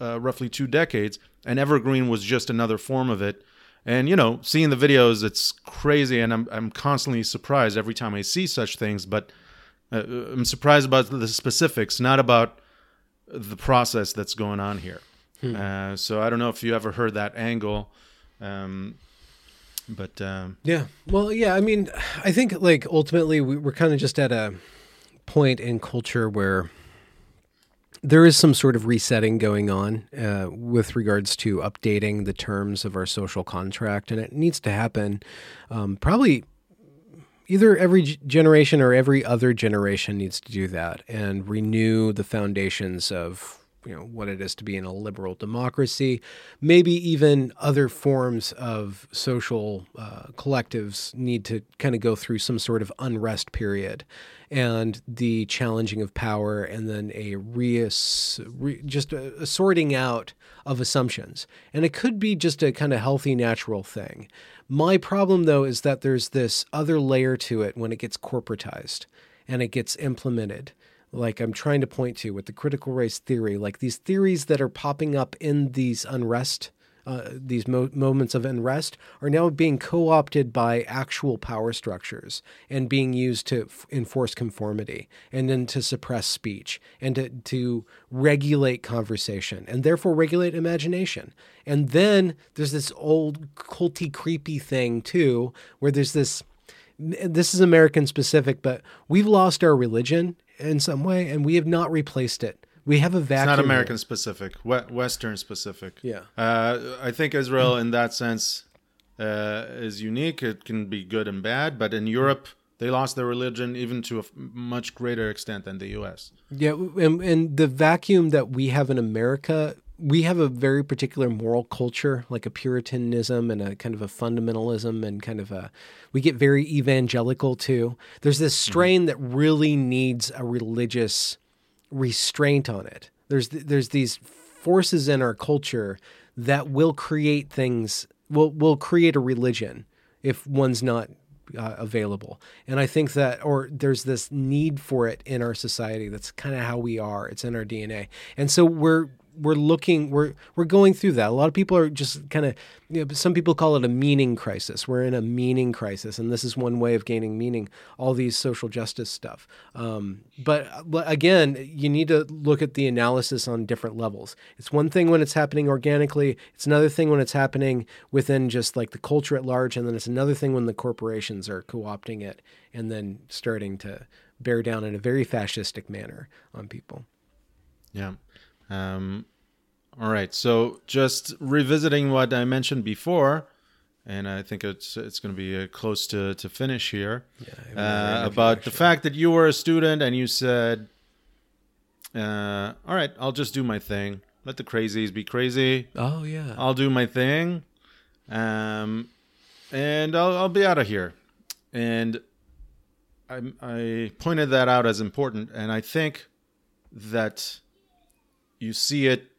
uh, roughly two decades, and Evergreen was just another form of it. And you know, seeing the videos, it's crazy, and I'm I'm constantly surprised every time I see such things. But uh, I'm surprised about the specifics, not about the process that's going on here. Uh, so I don't know if you ever heard that angle, um, but um, Yeah. Well, yeah. I mean, I think like ultimately we, we're kind of just at a point in culture where there is some sort of resetting going on uh, with regards to updating the terms of our social contract, and it needs to happen um, probably either every generation or every other generation needs to do that and renew the foundations of you know what it is to be in a liberal democracy. Maybe even other forms of social uh, collectives need to kind of go through some sort of unrest period. And the challenging of power and then a reass- re- just a, a sorting out of assumptions. And it could be just a kind of healthy natural thing. My problem though is that there's this other layer to it when it gets corporatized and it gets implemented like I'm trying to point to with the critical race theory, like these theories that are popping up in these unrest, uh, these mo- moments of unrest, are now being co opted by actual power structures and being used to f- enforce conformity and then to suppress speech and to, to regulate conversation and therefore regulate imagination. And then there's this old culty, creepy thing too, where there's this this is American specific, but we've lost our religion in some way, and we have not replaced it. We have a vacuum. it's not here. American specific, Western specific. Yeah. Uh, I think Israel, in that sense, uh, is unique. It can be good and bad, but in Europe, they lost their religion even to a much greater extent than the U.S. Yeah, and, and the vacuum that we have in America, we have a very particular moral culture, like a Puritanism and a kind of a fundamentalism, and kind of a. We get very evangelical too. There's this strain that really needs a religious restraint on it. There's there's these forces in our culture that will create things. Will will create a religion if one's not uh, available. And I think that, or there's this need for it in our society. That's kind of how we are. It's in our DNA. And so we're we're looking we're we're going through that. A lot of people are just kind of you know, some people call it a meaning crisis. We're in a meaning crisis, and this is one way of gaining meaning. All these social justice stuff. Um, but, but again, you need to look at the analysis on different levels. It's one thing when it's happening organically. It's another thing when it's happening within just like the culture at large, and then it's another thing when the corporations are co-opting it and then starting to bear down in a very fascistic manner on people. Yeah. Um, all right. So just revisiting what I mentioned before, and I think it's it's going to be uh, close to to finish here. uh, about the fact that you were a student and you said, uh, "All right, I'll just do my thing. Let the crazies be crazy. Oh yeah. I'll do my thing, um, and I'll I'll be out of here." And I I pointed that out as important, and I think that you see it.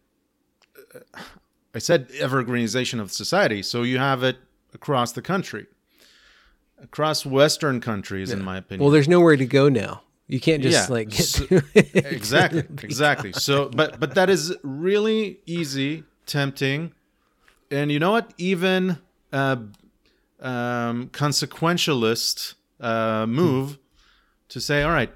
I said evergreenization of society, so you have it across the country, across Western countries, in my opinion. Well, there's nowhere to go now. You can't just Yeah, like get so- to it. exactly exactly so but but that is really easy tempting and you know what even uh um consequentialist uh move to say all right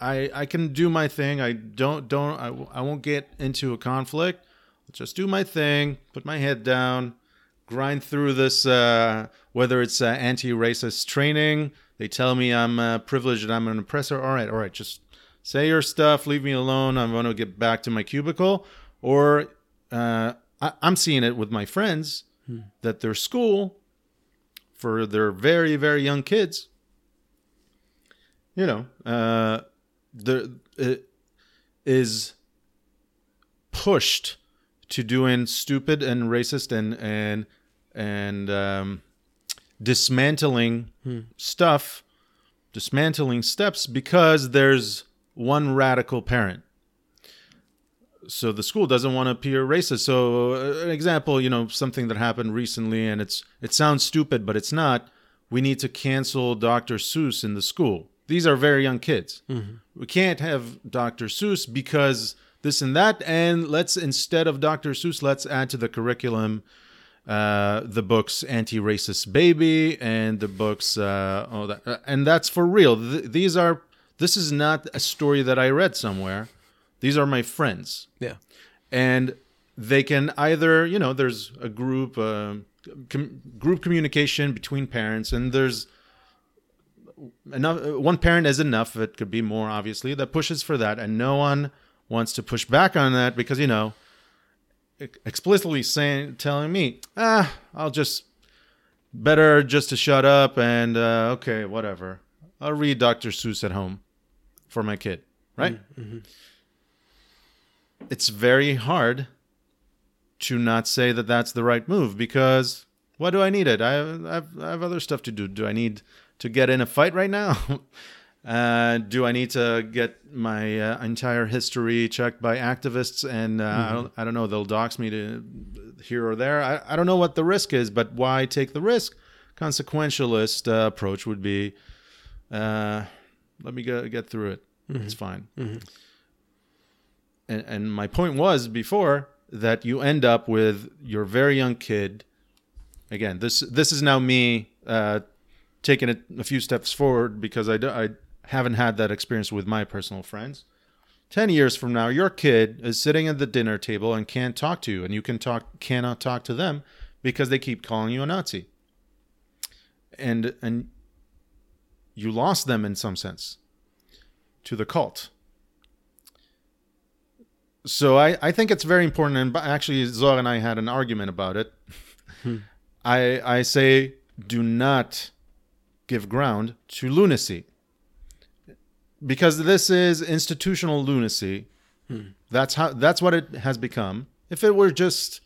i i can do my thing i don't don't i, I won't get into a conflict I'll just do my thing put my head down grind through this uh whether it's uh, anti-racist training. They tell me I'm uh, privileged and I'm an oppressor. All right, all right, just say your stuff. Leave me alone. I'm going to get back to my cubicle. Or uh, I, I'm seeing it with my friends that their school for their very very young kids you know uh the it is pushed to doing stupid and racist and and and um dismantling stuff dismantling steps because there's one radical parent so the school doesn't want to appear racist. So uh, an example, you know, something that happened recently, and it's it sounds stupid, but it's not. We need to cancel Dr. Seuss in the school. These are very young kids. We can't have Dr. Seuss because this and that, and let's instead of Dr. Seuss, let's add to the curriculum uh, the books "Anti-Racist Baby" and the books, uh, oh, that, uh, and that's for real. Th- these are. This is not a story that I read somewhere. These are my friends Yeah. and they can either you know there's a group uh, com- group communication between parents and there's enough one parent is enough it could be more obviously that pushes for that and no one wants to push back on that because you know explicitly saying telling me ah i'll just better just to shut up and uh, okay whatever i'll read dr seuss at home for my kid right it's very hard to not say that that's the right move because what do I need it? I have, I have, I have other stuff to do. Do I need to get in a fight right now? uh, do I need to get my uh, entire history checked by activists and uh, I, don't, I don't know, they'll dox me to here or there? I, I don't know what the risk is, but why take the risk? Consequentialist uh, approach would be uh, let me go, get through it. It's fine and, and my point was before that you end up with your very young kid again this this is now me uh, taking it a few steps forward because I, do, I haven't had that experience with my personal friends. 10 years from now your kid is sitting at the dinner table and can't talk to you and you can talk cannot talk to them because they keep calling you a nazi. And and you lost them in some sense to the cult. So I, I think it's very important and actually Zohar and I had an argument about it. Hmm. I I say do not give ground to lunacy. Because this is institutional lunacy. That's how that's what it has become. If it were just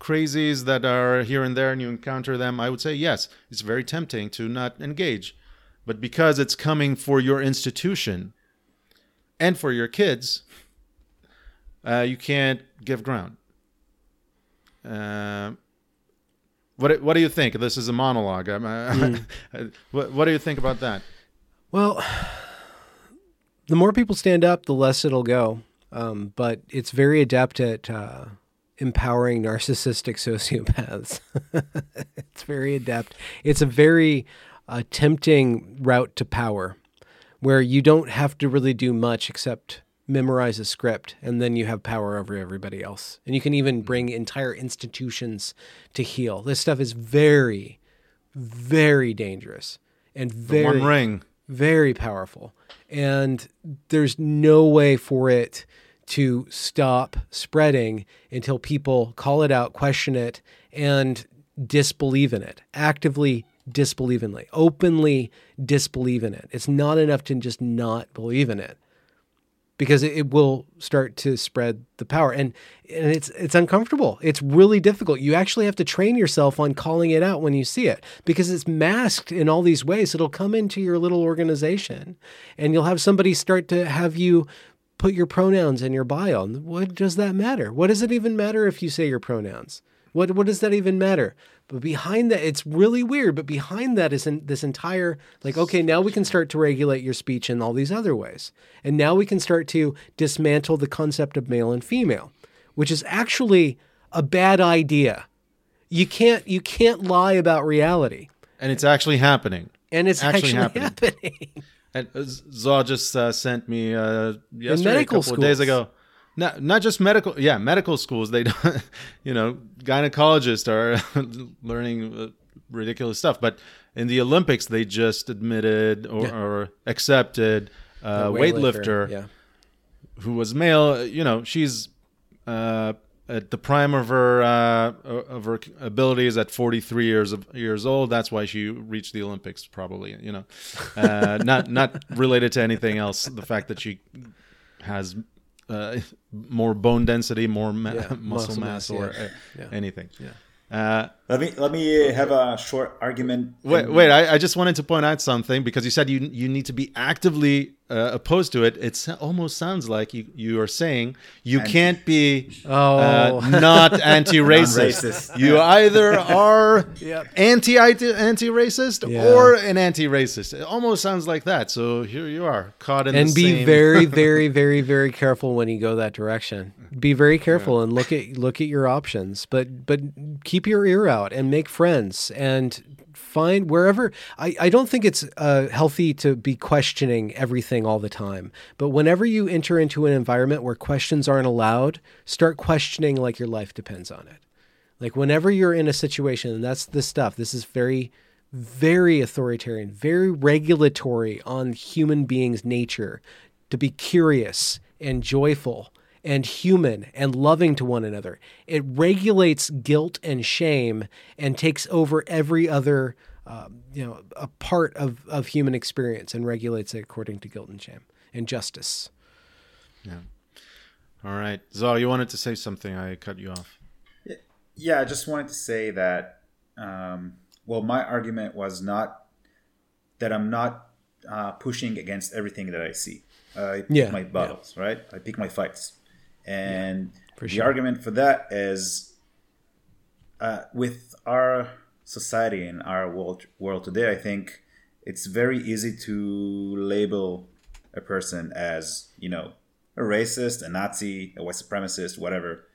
crazies that are here and there and you encounter them, I would say yes, it's very tempting to not engage. But because it's coming for your institution and for your kids, uh, you can't give ground. Uh, what what do you think? This is a monologue. I'm, uh, what what do you think about that? Well, the more people stand up, the less it'll go. Um, but it's very adept at uh, empowering narcissistic sociopaths. it's very adept. It's a very uh, tempting route to power where you don't have to really do much except memorize a script and then you have power over everybody else. And you can even hmm. bring entire institutions to heel. This stuff is very, very dangerous and very One ring. very powerful. And there's no way for it to stop spreading until people call it out, question it, and disbelieve in it, actively disbelieve in it, openly disbelieve in it. It's not enough to just not believe in it because it, will start to spread the power. And and it's it's uncomfortable. It's really difficult. You actually have to train yourself on calling it out when you see it because it's masked in all these ways. It'll come into your little organization and you'll have somebody start to have you put your pronouns in your bio. What does that matter? What does it even matter if you say your pronouns what what does that even matter? But behind that, it's really weird. But behind that is in, this entire like, okay, now we can start to regulate your speech in all these other ways, and now we can start to dismantle the concept of male and female, which is actually a bad idea. You can't you can't lie about reality, And it's actually happening. and it's Actually actually, happening. happening. And uh, Zohar just uh, sent me uh, yesterday, medical a couple days ago. Not not just medical, yeah, medical schools. They don't, you know, gynecologists are learning uh, ridiculous stuff. But in the Olympics, they just admitted or, Yeah. or accepted a The weightlifter Yeah. who was male. You know, she's uh, at the prime of her uh, of her abilities at 43 years of years old. That's why she reached the Olympics, probably. You know, uh, not not related to anything else. The fact that she has uh, more bone density, more ma- Yeah, muscle, muscle mass, mass, or yeah. uh, Yeah. Anything. Uh, Let me let me have a short argument. Wait, in- wait! I, I just wanted to point out something because you said you you need to be actively uh, opposed to it. It almost sounds like you you are saying you Anti- can't be Oh. uh, not anti-racist. You either are Yep. anti anti-racist Yeah. or an anti-racist. It almost sounds like that. So here you are caught in and the be same- very very very very careful when you go that direction be very careful and look at look at your options but but keep your ear out and make friends and find wherever i, I don't think it's uh, healthy to be questioning everything all the time but whenever you enter into an environment where questions aren't allowed start questioning like your life depends on it. Like whenever you're in a situation and that's the stuff this is very very authoritarian very regulatory on human beings nature to be curious and joyful and human and loving to one another it regulates guilt and shame and takes over every other um, you know a part of, of human experience and regulates it according to guilt and shame and justice Yeah. All right, Zo, you wanted to say something. I cut you off. Yeah, I just wanted to say that. Um, well, my argument was not that I'm not uh, pushing against everything that I see. I pick Yeah, my yeah. battles, right? I pick my fights, and the sure. argument for that is uh, with our society and our world world today. I think it's very easy to label a person as you know a racist, a Nazi, a white supremacist, whatever.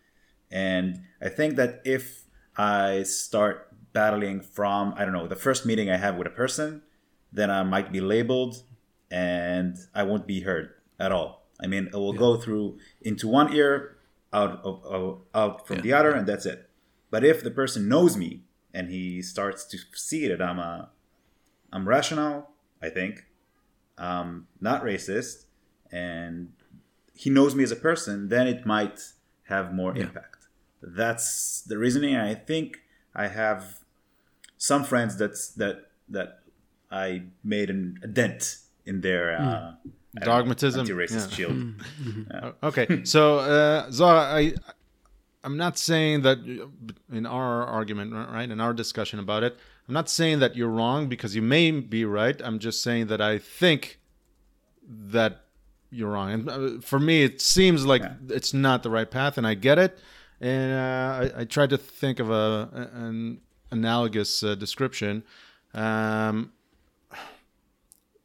And I think that if I start battling from, I don't know, the first meeting I have with a person, then I might be labeled and I won't be heard at all. I mean, it will go through into one ear, out of, of out from the other, and that's it. But if the person knows me and he starts to see that I'm a, I'm rational, I think, um, not racist, and he knows me as a person, then it might have more impact. That's the reasoning. I think I have some friends that's that that I made an, a dent in their uh, don't know, Dogmatism, anti-racist yeah. shield. Okay, so uh, Zohar, I I'm not saying that in our argument, right, in our discussion about it, I'm not saying that you're wrong because you may be right. I'm just saying that I think that you're wrong. And uh, for me, it seems like it's not the right path, and I get it. And uh, I, I tried to think of a an analogous uh, description. Um,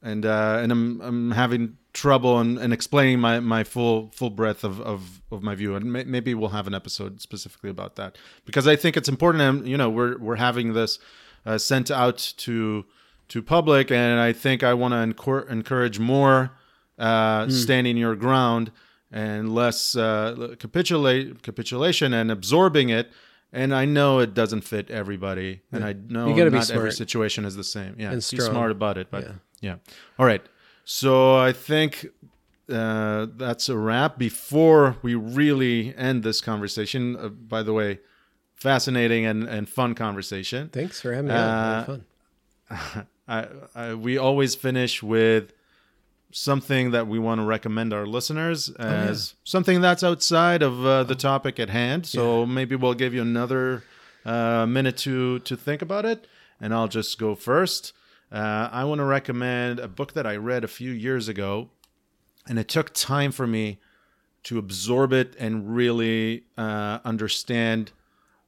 and uh, and I'm I'm having trouble in, in explaining my, my full full breadth of, of, of my view, and may, maybe we'll have an episode specifically about that because I think it's important. And you know, we're we're having this uh, sent out to to public, and I think I want to encor- encourage more uh, standing your ground and less uh, capitulate capitulation and absorbing it. And I know it doesn't fit everybody, and I know You gotta be not every situation is the same. Yeah, And be smart about it, but Yeah. yeah. All right. So I think uh, that's a wrap. Before we really end this conversation, uh, by the way, fascinating and, and fun conversation. thanks for having me Uh, fun I, I, we always finish with something that we want to recommend our listeners as something that's outside of uh, the topic at hand. So maybe we'll give you another uh, minute to to think about it, and I'll just go first. Uh, I want to recommend a book that I read a few years ago, and it took time for me to absorb it and really uh, understand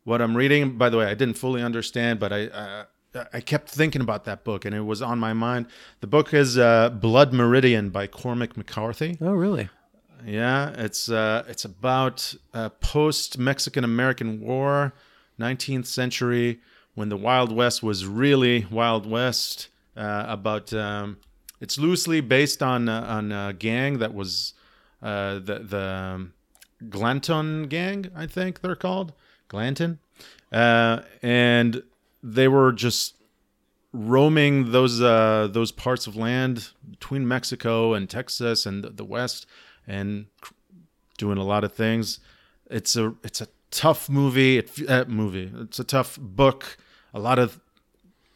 what I'm reading. By the way, I didn't fully understand, but I uh, I kept thinking about that book, and it was on my mind. The book is uh, Blood Meridian by Cormac McCarthy. oh really Yeah, it's uh, it's about uh, post Mexican American War, 19th century, when the Wild West was really Wild West. Uh, about um, it's loosely based on uh, on a gang that was uh, the the um, Glanton gang, I think they're called Glanton, uh, and they were just roaming those uh, those parts of land between Mexico and Texas and the, West, and doing a lot of things. It's a it's a tough movie. It, uh, movie. It's a tough book. A lot of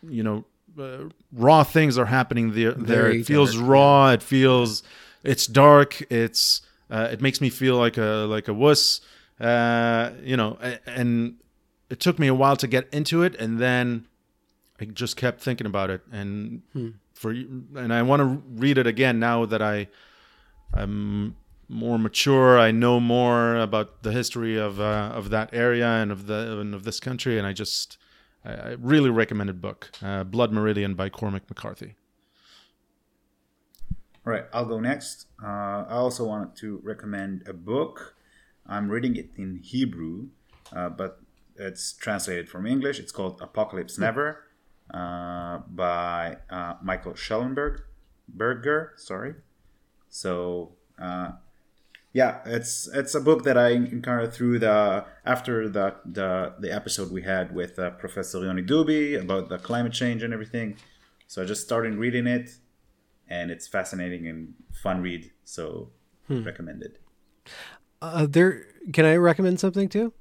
you know uh, raw things are happening there. There, it feels dark, raw. It feels it's dark. It's uh, it makes me feel like a like a wuss. Uh, you know, and it took me a while to get into it, and then I just kept thinking about it, and for and I want to read it again now that I I'm more mature. I know more about the history of uh, of that area and of the and of this country, and I just I, I really recommended book uh, Blood Meridian by Cormac McCarthy. All right, I'll go next. Uh, I also wanted to recommend a book. I'm reading it in Hebrew, uh, but it's translated from English. It's called Apocalypse Never uh, by uh, Michael Schellenberg. Berger, sorry. So, uh, yeah, it's it's a book that I encountered through the after the the, the episode we had with uh, Professor Yoni Dubi about the climate change and everything. So I just started reading it, and it's fascinating and fun read. So recommended. Uh, there, can I recommend something too?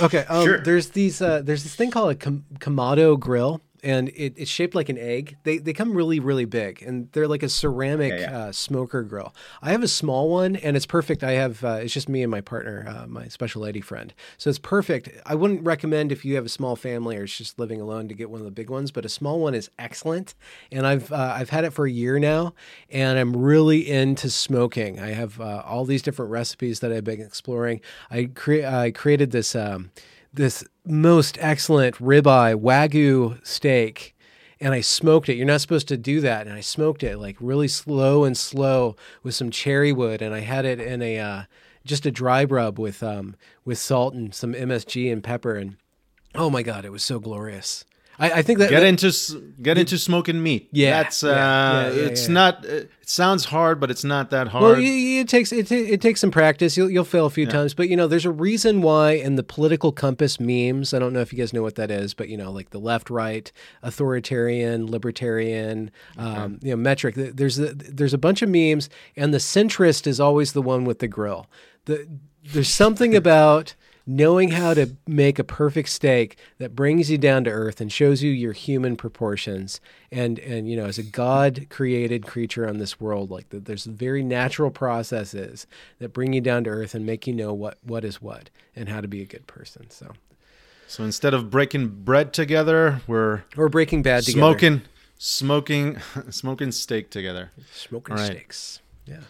Okay. Um, sure. There's these. Uh, there's this thing called a Kam- Kamado grill, and it, it's shaped like an egg. They they come really really big, and they're like a ceramic Yeah, yeah. Uh, smoker grill. I have a small one, and it's perfect. I have. Uh, it's just me and my partner, uh, my special lady friend. So it's perfect. I wouldn't recommend if you have a small family or it's just living alone to get one of the big ones, but a small one is excellent. And I've uh, I've had it for a year now, and I'm really into smoking. I have uh, all these different recipes that I've been exploring. I cre- I created this um, this most excellent ribeye wagyu steak and I smoked it. You're not supposed to do that, and I smoked it like really slow and slow with some cherry wood, and I had it in a uh, just a dry rub with um with salt and some MSG and pepper, and oh my god, it was so glorious. I, I think that Get into s- get into smoking meat. Yeah, that's uh, yeah, yeah, yeah, it's not. It sounds hard, but it's not that hard. Well, it, it takes it, it takes some practice. You'll you'll fail a few times, but you know there's a reason why in the political compass memes. I don't know if you guys know what that is, but you know like the left, right, authoritarian, libertarian, um, you know metric. There's a, there's a bunch of memes, and the centrist is always the one with the grill. The there's something about knowing how to make a perfect steak that brings you down to earth and shows you your human proportions and and you know as a god created creature on this world like that there's very natural processes that bring you down to earth and make you know what what is what and how to be a good person so so instead of breaking bread together, we're or breaking bad together. smoking, smoking, smoking steak together. smoking right. steaks yeah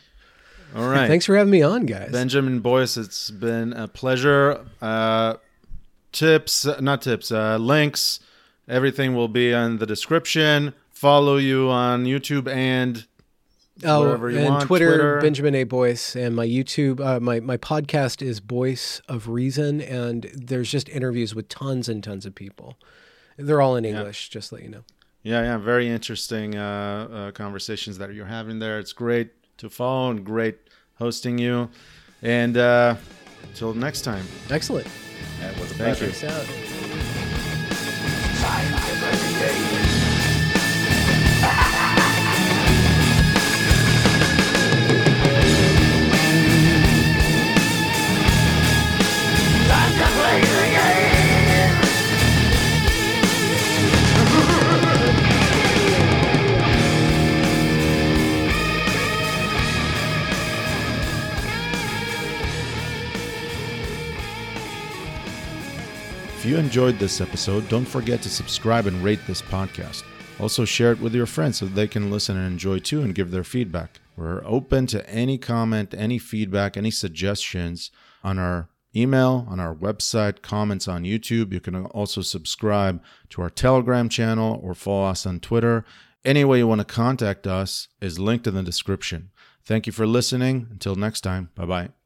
All right. thanks for having me on guys Benjamin Boyce, it's been a pleasure. Uh, tips, not tips, uh, links, everything will be in the description. Follow you on YouTube and Oh, wherever you and want, Twitter, Twitter. Benjamin A. Boyce, and my YouTube, uh, my my podcast is Boyce of Reason, and there's just interviews with tons and tons of people. They're all in English, just to let you know. yeah, yeah, very interesting uh, uh, conversations that you're having there. It's great to follow and great hosting you. And uh, till next time. Excellent. That was a Thank pleasure. you. If you enjoyed this episode, don't forget to subscribe and rate this podcast. Also, share it with your friends so they can listen and enjoy too and give their feedback. We're open to any comment, any feedback, any suggestions on our email, on our website, comments on YouTube. You can also subscribe to our Telegram channel or follow us on Twitter. Any way you want to contact us is linked in the description. Thank you for listening. Until next time, bye bye.